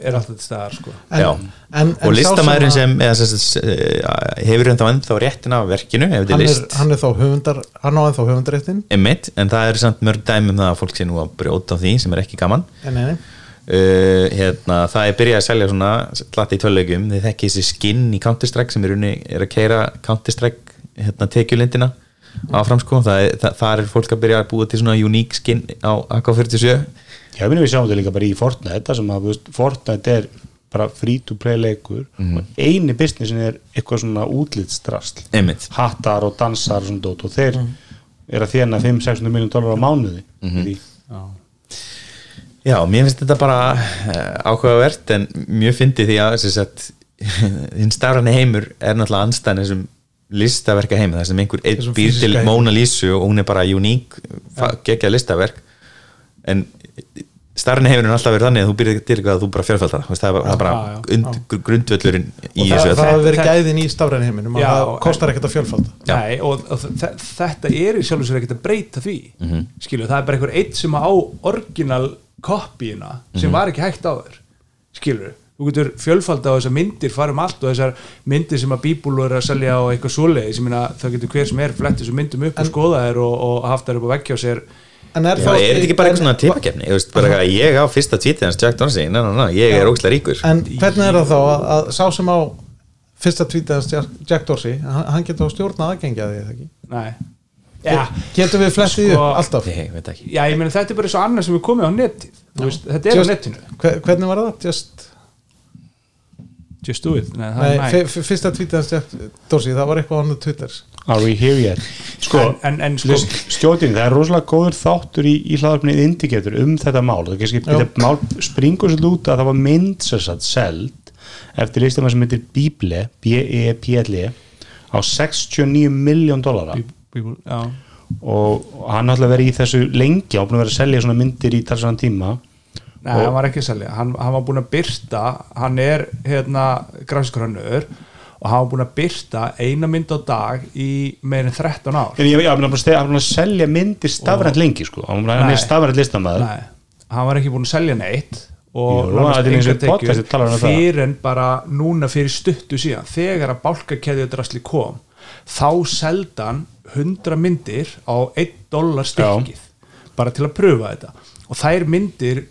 er alltaf til staðar sko. En, Já. en, en og listamæðurinn að- sem, eða, sem, sem hefur ennþá ennþá réttin af verkinu ef þetta er hann er, list hann er þá höfundar hann á ennþá höfundaréttin emitt, en það er samt mörg dæmi um það að fólk sé nú að brjóta á því sem er ekki gaman uh, hérna, það er byrjað að selja svona slatti í töluleikum, þið þekki þessi skinn í Counter-Strike sem er, unni, er að keira Counter-Strike hérna, tekjulindina áfram sko, það er, er fólk að byrja að búa til svona uník skinn á AK-47 Já, við sjáum þetta líka bara í Fortnite það sem að, þú veist, Fortnite er bara free to play leikur Mhm. og eini businessin er eitthvað svona útlitsdrasl emitt, hattar og dansar og svona dót og þeir er að þjána 5-600 miljón dólar á mánuði Mhm. í því. Já, mér finnst þetta bara uh, áhugavert en mjög fyndi því að hinn starfani heimur er náttúrulega anstæðan þessum listaverka heimi þar sem einhver býr til. Móna Lísu og hún er bara uník geggjað listaverk en starfani heimur er alltaf verið þannig að þú býrði til eitthvað að þú bara fjárfældar það er bara, það er Já, bara já. und, grundvöllurinn í og þessu það, öllu. það hafa verið gæðin í stafræni heiminum og Já, það kostar ekkert að fjölfalda Já. Nei, og, og þe- þetta er í sjálfur sér ekkert að breyta því Mhm. skilju, það er bara einhver eitt sem á orginal kopíuna sem Mhm. var ekki hægt á þér skilju, þú getur fjölfalda á þessar myndir farum allt og þessar myndir sem að bíbúlu er að selja á eitthvað svoleiðis. Ég meina það getur hver sem er flett þessum myndum upp og skoða þær og, og haft þær upp á veggja á sér. En er, er þetta ekki bara eitthvað svona tipakefni ég, veist, bara, eitthvað, ég á fyrsta tvítið hans Jack na, ég er ógslag ríkur. En hvernig er það þá að, að sá sem á fyrsta tweetið Jack, Jack Dorsey hann, hann getur á stjórna aðgengja því eða ekki? Nei. Já, getur við flettið Sko- alltaf? Ég veit ekki. Já, ég meina þetta er bara svo annað sem er komið á netið. Þú veist, þetta er á Just- netinu. Hver, hvernig var það? Just, Just do it. Nei, það nei, fyrsta Jack Dorsey það var eitthvað hann Twitter. Are we here yet? Sko, En- en- sko- skjótin, það er rosalega góður þáttur í, í hlaðarpnið Indicator um þetta mál. Það kannski, þetta mál springur sér út að það var mynd sér satt seld eftir listum sem heitir Bible B-E-P-L-E á 69 miljón Já. Og hann har alltaf verið í þessu lengi og búin að vera að selja svona myndir í talsvæðan tíma Nei, Og- hann var ekki að selja, hann, hann var búin að byrta hann er hérna grafiskrönnur og hann var búin að byrta eina mynd á dag í meirinn 13 ár. En ég, ég, hann er búin að- hann búin að selja myndir stafrænt lengi sko, hann er Nei. stafrænt listamæður Nei, hann var ekki búin að selja neitt og og engar tekjur um fyrir en bara núna fyrir stuttu síðan þegar að bálkakeðjudrasli kom þá seldan 100 myndir á 1 dólar stykkið bara til að pröfa þetta. Og þær myndir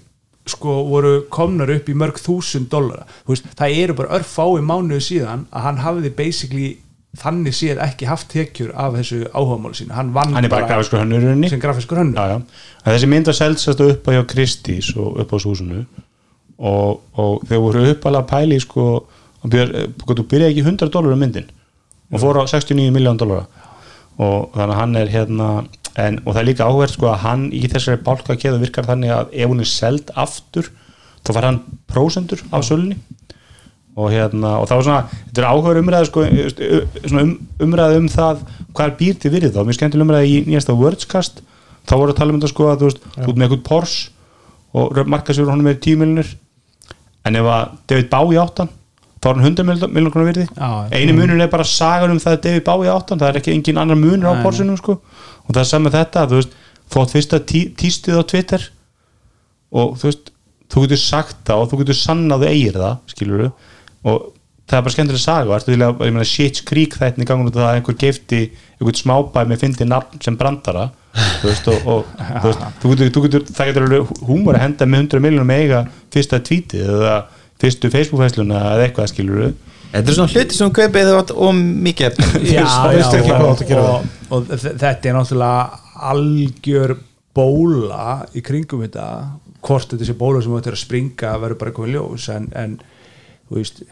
sko voru komnar upp í mörg þúsund veist, það eru bara örfái mánuðu síðan að hann hafði basically þannig séð ekki haft tekjur af þessu áhugamáli sínu. Hann hann er bara grafiskur hönnur sem grafiskur hönnur. Já, já. En þessi mynd var seldsast upp á hjá Kristís og upp á húsinu. Og, og þeir voru uppalega pæli sko, að byrja, þú byrjaði ekki 100 dólar um myndin. Og fór á 69 miljón dólara og þannig að hann er hérna en, og það er líka áhverð sko að hann í þessari bálkakeðu virkar þannig að ef hún er seld aftur þá fær hann prósendur af sölunni. Og hérna og það var svona, þetta er áhugaður umræða sko, svona um, umræða um það hvað býr til virðið þá, mér skemmtileg umræða í nýjasta Wordscast, þá voru að tala um þetta sko að þú veist, þú ert með eitthvað Porsche og markasjóður honum er 10 miljonir en ef að David Bowie áttan þá er hann 100 miljonar konar virði. Einu munur er bara sagan um það að David Bowie áttan það er ekki engin annar munur á Nei, Porsche-num sko og það er saman þetta, þú veist þótt fyrsta tí, tístið á Twitter og þú veist þú getur sagt það og þú getur sannað að þú eigir það skilur og það er bara skemmtileg saga Ertu til að, ég meina, Shit's Creek þættin í gangun af það að einhver geifti einhvern smábæ með fyndi nafn sem brandara þú veist, og, og þú veist, þú getur, þú getur, það getur alveg húmor að henda með 100 miljonum eiga fyrsta tvítið eða fyrstu Facebook-fæsluna eða eitthvað skilur Þetta er svona hluti sem kaupið þegar þú átt og mikið já, Það ekki að gera og, og, og þe- þetta er náttúrulega algjör bóla í kringum þetta. Hvort þetta sé bóla sem þú ættir að springa verður bara komið ljós en, en þú veist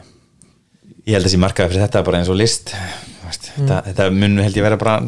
Ég held að þessi markaði fyrir þetta bara eins og list. Veist, þetta, þetta mun held ég vera bara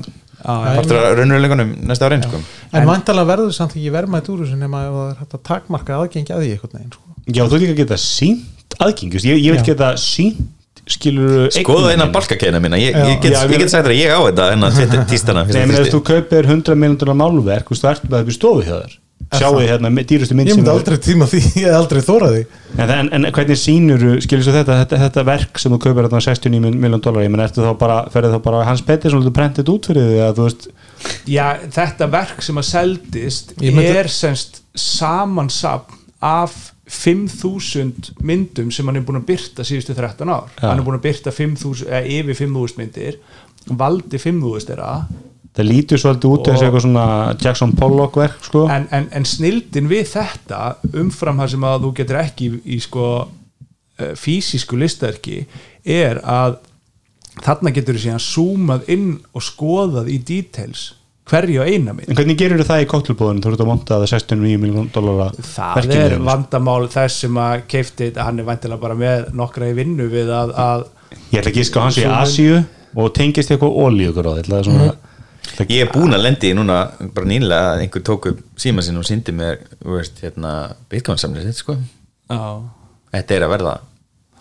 partur af raunveruleikunum næsta árin sko. en vantalega verður samt ekki verðmætt úr þessu nema ef það er hægt að takmarka aðgengja að því eitthvað neginn sko. já, þú líka geta sínt aðgengi ég, ég vil Já. geta sínt skilur Skoðu eina balkakeina mína. Ég, Já. ég, get, get sagt þér að ég á þetta en að þetta tístana Nei, menn, ef þú kaupir 100 miljonar málverk þú veist, þú ert með það upp í stofu hjá þér. Sjáu þið hérna með dýrustu mynd ég myndi aldrei tíma því, ég hef aldrei þórað því. En, en, en hvernig sýnur skilur svo þetta, þetta, þetta verk sem þú kaupir þarna 69 miljón dólar, ég menn ertu þá bara ferðið þá bara á Hans Pettersson og þú prentið út fyrir því að þú veist, já, þetta verk sem að seldist myndi- er semst samansapn af 5.000 myndum sem hann er búin að byrta síðustu 13 ár. Já. hann er búin að byrta 5.000, eða yfir 5.000 myndir valdi 5.000 þeirra. Það lítur svolítið út eins og Og- eitthvað svona Jackson Pollock verk sko. En, en, en snildin við þetta umfram það sem að þú getur ekki í, í sko eh, fysisku listaverki er að þarna getur þú síðan zoomað inn og skoðað í details hverju eina mynd en hvernig gerir það í kóttelbúðinu þú ert að monta það 69 miljón dólar það er vandamál þess sem að keifti hann er vantilega bara með nokkra í vinnu við að, að ég ætla að gíska hans í. Asíu og tengist eitthvað ólíugur á þetta svona, Ég er búin að lendi í núna bara nýlega að einhver tók upp síma sinn og síndi mér þú veist, hérna, bitcoin samlið sko. Já, Þetta er að verða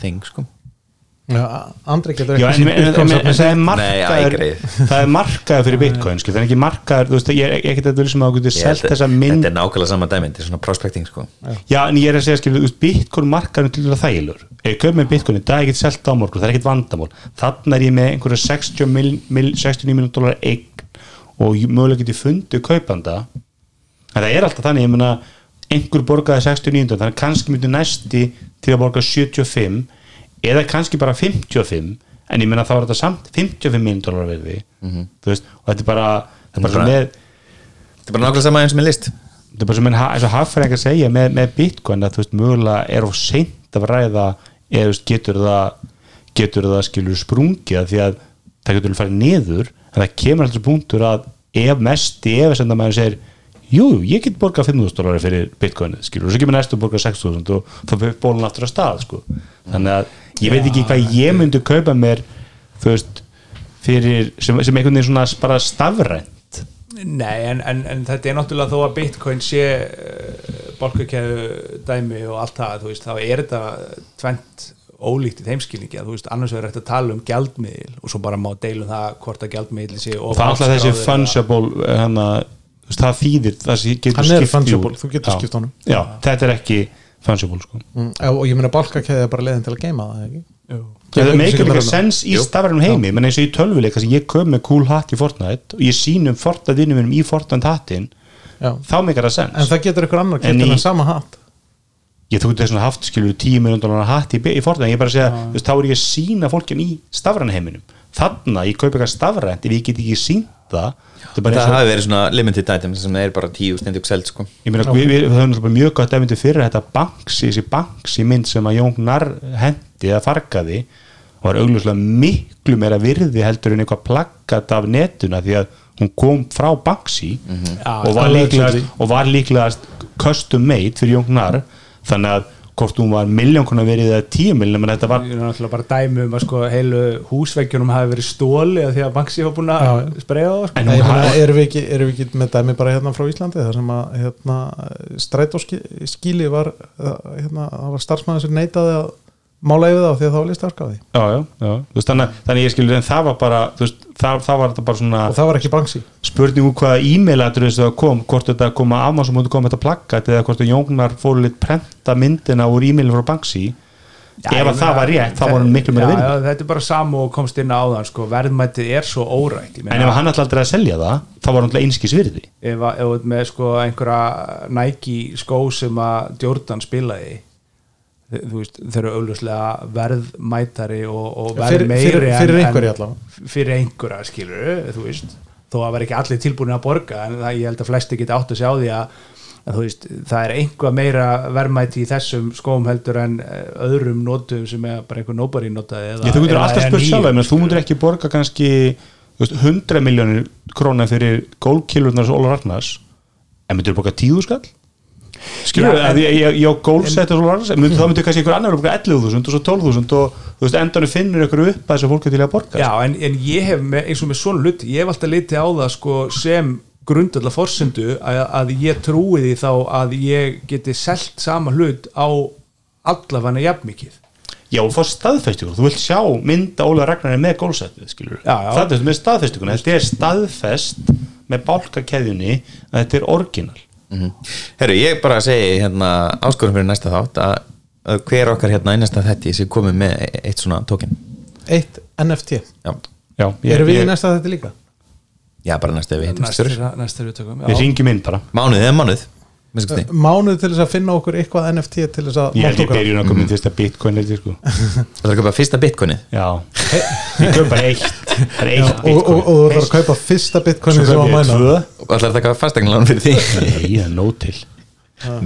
þing sko. Andri getur ekki það er markaður ægrið. það er markaður fyrir bitcoin það er ekki markaður, ég sem að þú getur Ég selt held- þessa mynd. Þetta er nákvæmlega sama dæmi, þetta er svona prospecting sko. Já, en ég er að segja, skil, þú veist, bitcoin markaður til það þælur, ef ég kaup með bitcoin það er ekkert selt á morgun, það er ekkert vandamál. Þannig er ég með einhverja 60 mil, mil, 69 miljón dólar eign og mögulega geti fundið kaupanda. En það er alltaf þannig, ég meina einhver borgaði 69, þannig kannski myndi næsti til að borga 75 eða kannski bara 55 en ég meina þá er þetta samt 55 miljón dólar verði, þú veist og þetta er bara, þetta er bara með Þetta er bara nákvæmlega sama eins með list þetta er bara sem eins og hagfræðingar segja með, með bitcoin að þú veist mögulega er of seint að ræða eða þú veist, getur það getur það skilur sprungið af því að það getur farið niður en það kemur alltaf punktur að ef mest ef sem það maður segir jú, ég get borgað 5.000 dólar fyrir bitcoinið skilur og svo kemur næstu að borga 6.000 og þá fyrir bólun aftur að stað sko. þannig að ég veit ekki hvað ég myndi kaupa mér þú veist fyrir, sem, sem einhvern veginn svona bara stafrænt Nei, en, en, en þetta er náttúrulega þó að Bitcoin sé uh, bálkakæðu dæmi og allt það, þú veist, þá er þetta tvent ólíkt í þeimskilningi að þú veist, annars er þetta að tala um gjaldmiðil og svo bara má deilum það hvort að gjaldmiðil sé og það er alltaf þessi fungible hana, þú veist, það þýðir það getur skipt úr. þú getur skipt honum. já, þetta er ekki fungible sko. Mm, og ég meina bálkakæði er bara leiðin til að geima það ekki? það upplýsingar líka þarna. sens í stafrænum heimi menn eins og í tölvuleika sem ég köp með cool hatt í Fortnite og ég sínum Fortnite vinnum minnum í Fortnite hattin Já. þá meikar það sens en það getur ykkur annar En kæft en í- að sama hatt ég þú getur svona haft skilur 10 miljón dólar hatt í, í Fortnite ég er bara að segja, þá er ég að sína fólkin í stafræna heiminum þannig ég kaup eitthvað stafrænt ef ég get ekki sínt það þetta er bara Það eins og hafi verið svona limited items sem er bara tíu stendug selt sko. ég meina, við, við, við höfum náttúrulega mjög gott efindi fyrir þetta banksi, þessi banksi mynd sem að Jón Gnarr hendi eða fargaði og var augljóslega miklu meira virði heldur en eitthvað plaggat af netuna því að hún kom frá banksi og, var líklegast, og var líklegast custom made fyrir Jón Gnarr þannig að hvort hún var miljón konar verið eða tíu miljón en þetta var Ég er náttúrulega bara dæmi um að sko heilu húsveggjónum hafi verið stóli að því að Banksy var búin að spreja það sko. hafði erum við, ekki, erum við ekki með dæmi bara hérna frá Íslandi þar sem að hérna, strætóskíli var uh, hérna, það var starfsmæður sem neitaði að mála yfir það því að það var listaverkaði já, já, já, þú veist, þannig, þannig ég skilur en það var bara, þú veist, það, það var þetta bara svona og það var ekki Banksy? Spurning úr hvaða e-mail adress það kom hvort þetta kom að Amazon.com þetta plaggat eða hvort að Jóngnar fóru lit prenta myndina úr e-mailin frá Banksy. Ef að það var rétt, þá var hann miklu meira já, Þetta er bara samu og komst inn á það sko. verðmættið er svo órætt en ef hann ætla aldrei að selja það þá var hann alltaf einskis virði. Ef, að- ef með sko einhverja Nike skó sem að Jordan spilaði veist, þeir eru augljóslega verðmætari og, og verð Fyrir- meiri fyrir- en- fyrir en- einhverja allavega. fyrir einhverja skilur þú veist, þó að vera ekki allir tilbúin að borga en það, ég held að flesti geta átt að sjá því að, að veist, það er einhvað meira verðmæti í þessum skóm heldur en eh, öðrum notum sem er bara einhver nobody notaði eða, ég, þú myndir alltaf spurt sjálf menn, þú myndir ekki borga kannski þú veist, 100 miljónir króna fyrir gólkilurnar svo Óla Ragnars en myndir borga 10 skall skilur Já, að en- ég, á mynd, þá myndir kannski einhver annar borga 11.000 og svo 12.000 og þú veist endanum finnur ykkur upp að þessu fólki til að borga. Já, en, en ég hef með, eins og með svona hluti, ég hef alltaf litið á það sko, sem grundallar forsendu að, að ég trúi því þá að ég geti selt sama hlut á allafanna jafnmikið. Já, og fá staðfestingur, þú vilt sjá mynda Óla Ragnar með gólsettið, skilur Já, já. það er með staðfestingun, þetta er staðfest með bálkakeðjunni að þetta er orginal Herru, ég bara segi hérna áskorum fyrir næsta þátt að, að hver okkar hérna í næsta þetti sem komið með eitt svona tókin eitt NFT, Já, Já, ég, erum við í ég, næsta þetta líka? já bara næsta við hittumst fyrir. næstur viðtökum ég ringi minn bara. Mánuð eða mánuð Uh, mánuð til þess að finna okkur eitthvað NFT til þess að Ég held ég byrjun að koma inn fyrsta bitcoin ég sko. Það er að köpa fyrsta bitcoinið. Já, ég bara eitt. Eitt og, og, og bitcoin. þú þarf að kaupa fyrsta bitcoin sem að ég mæna. og ætlar að taka fastegnalán fyrir því? Nei, það er nót til.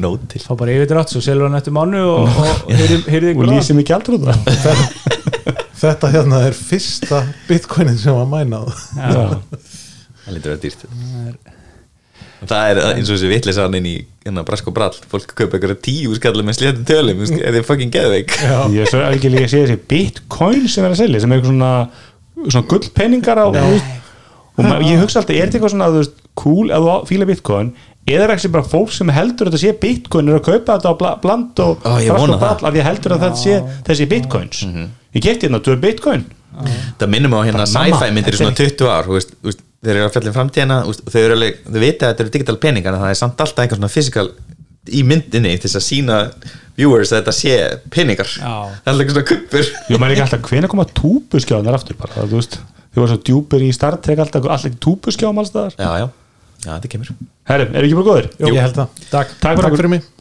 Nót til. Þá bara yfir drátt, svo selur hann eftir mánu og, og Og lýsum ekki aldrei út það. Þetta hérna er fyrsta bitcoinin sem að mæna. Já, Það lítur að dýrt. Það er eins og þessi vitlisann inn í hérna Brask og Brall. Fólk kaupa ykkur tíu skallar með sléttum tölum mm. er þið fucking geðveik? Ég er svo ekki líka að sé þessi bitcoin sem er að selja sem er eitthvað svona, svona gullpenningar á og ég hugsa alltaf, er þetta eitthvað svona þú veist, cool ef þú fíla bitcoin? Eða er ekki bara fólk sem heldur að þetta sé bitcoin er að kaupa þetta á bla- bland og ég brask og það. brall af því að heldur að þetta sé þessi bitcoins. Ég geti hérna, þú er bitcoin það minnum á hérna sci-fi myndir í er svona 20 ár þú veist, þú veist, þeir eru að fjalla um framtíðina þau eru alveg, þau vita að þetta eru digital peningar en það er samt alltaf einhver svona physical í myndinni til þess að sína viewers að þetta sé peningar. Já. það er alltaf einhver svona kuppur Jú, maður er ekki alltaf, hvenær koma túbuskjáðunar aftur bara, þú veist, þau var svo djúpur í Star Trek alltaf, alltaf túbuskjáðum alls staðar. Já, já, já, þetta kemur. Herri, eru ekki bara góðir? Ég held það. Takk. Takk fyrir Takk fyrir mig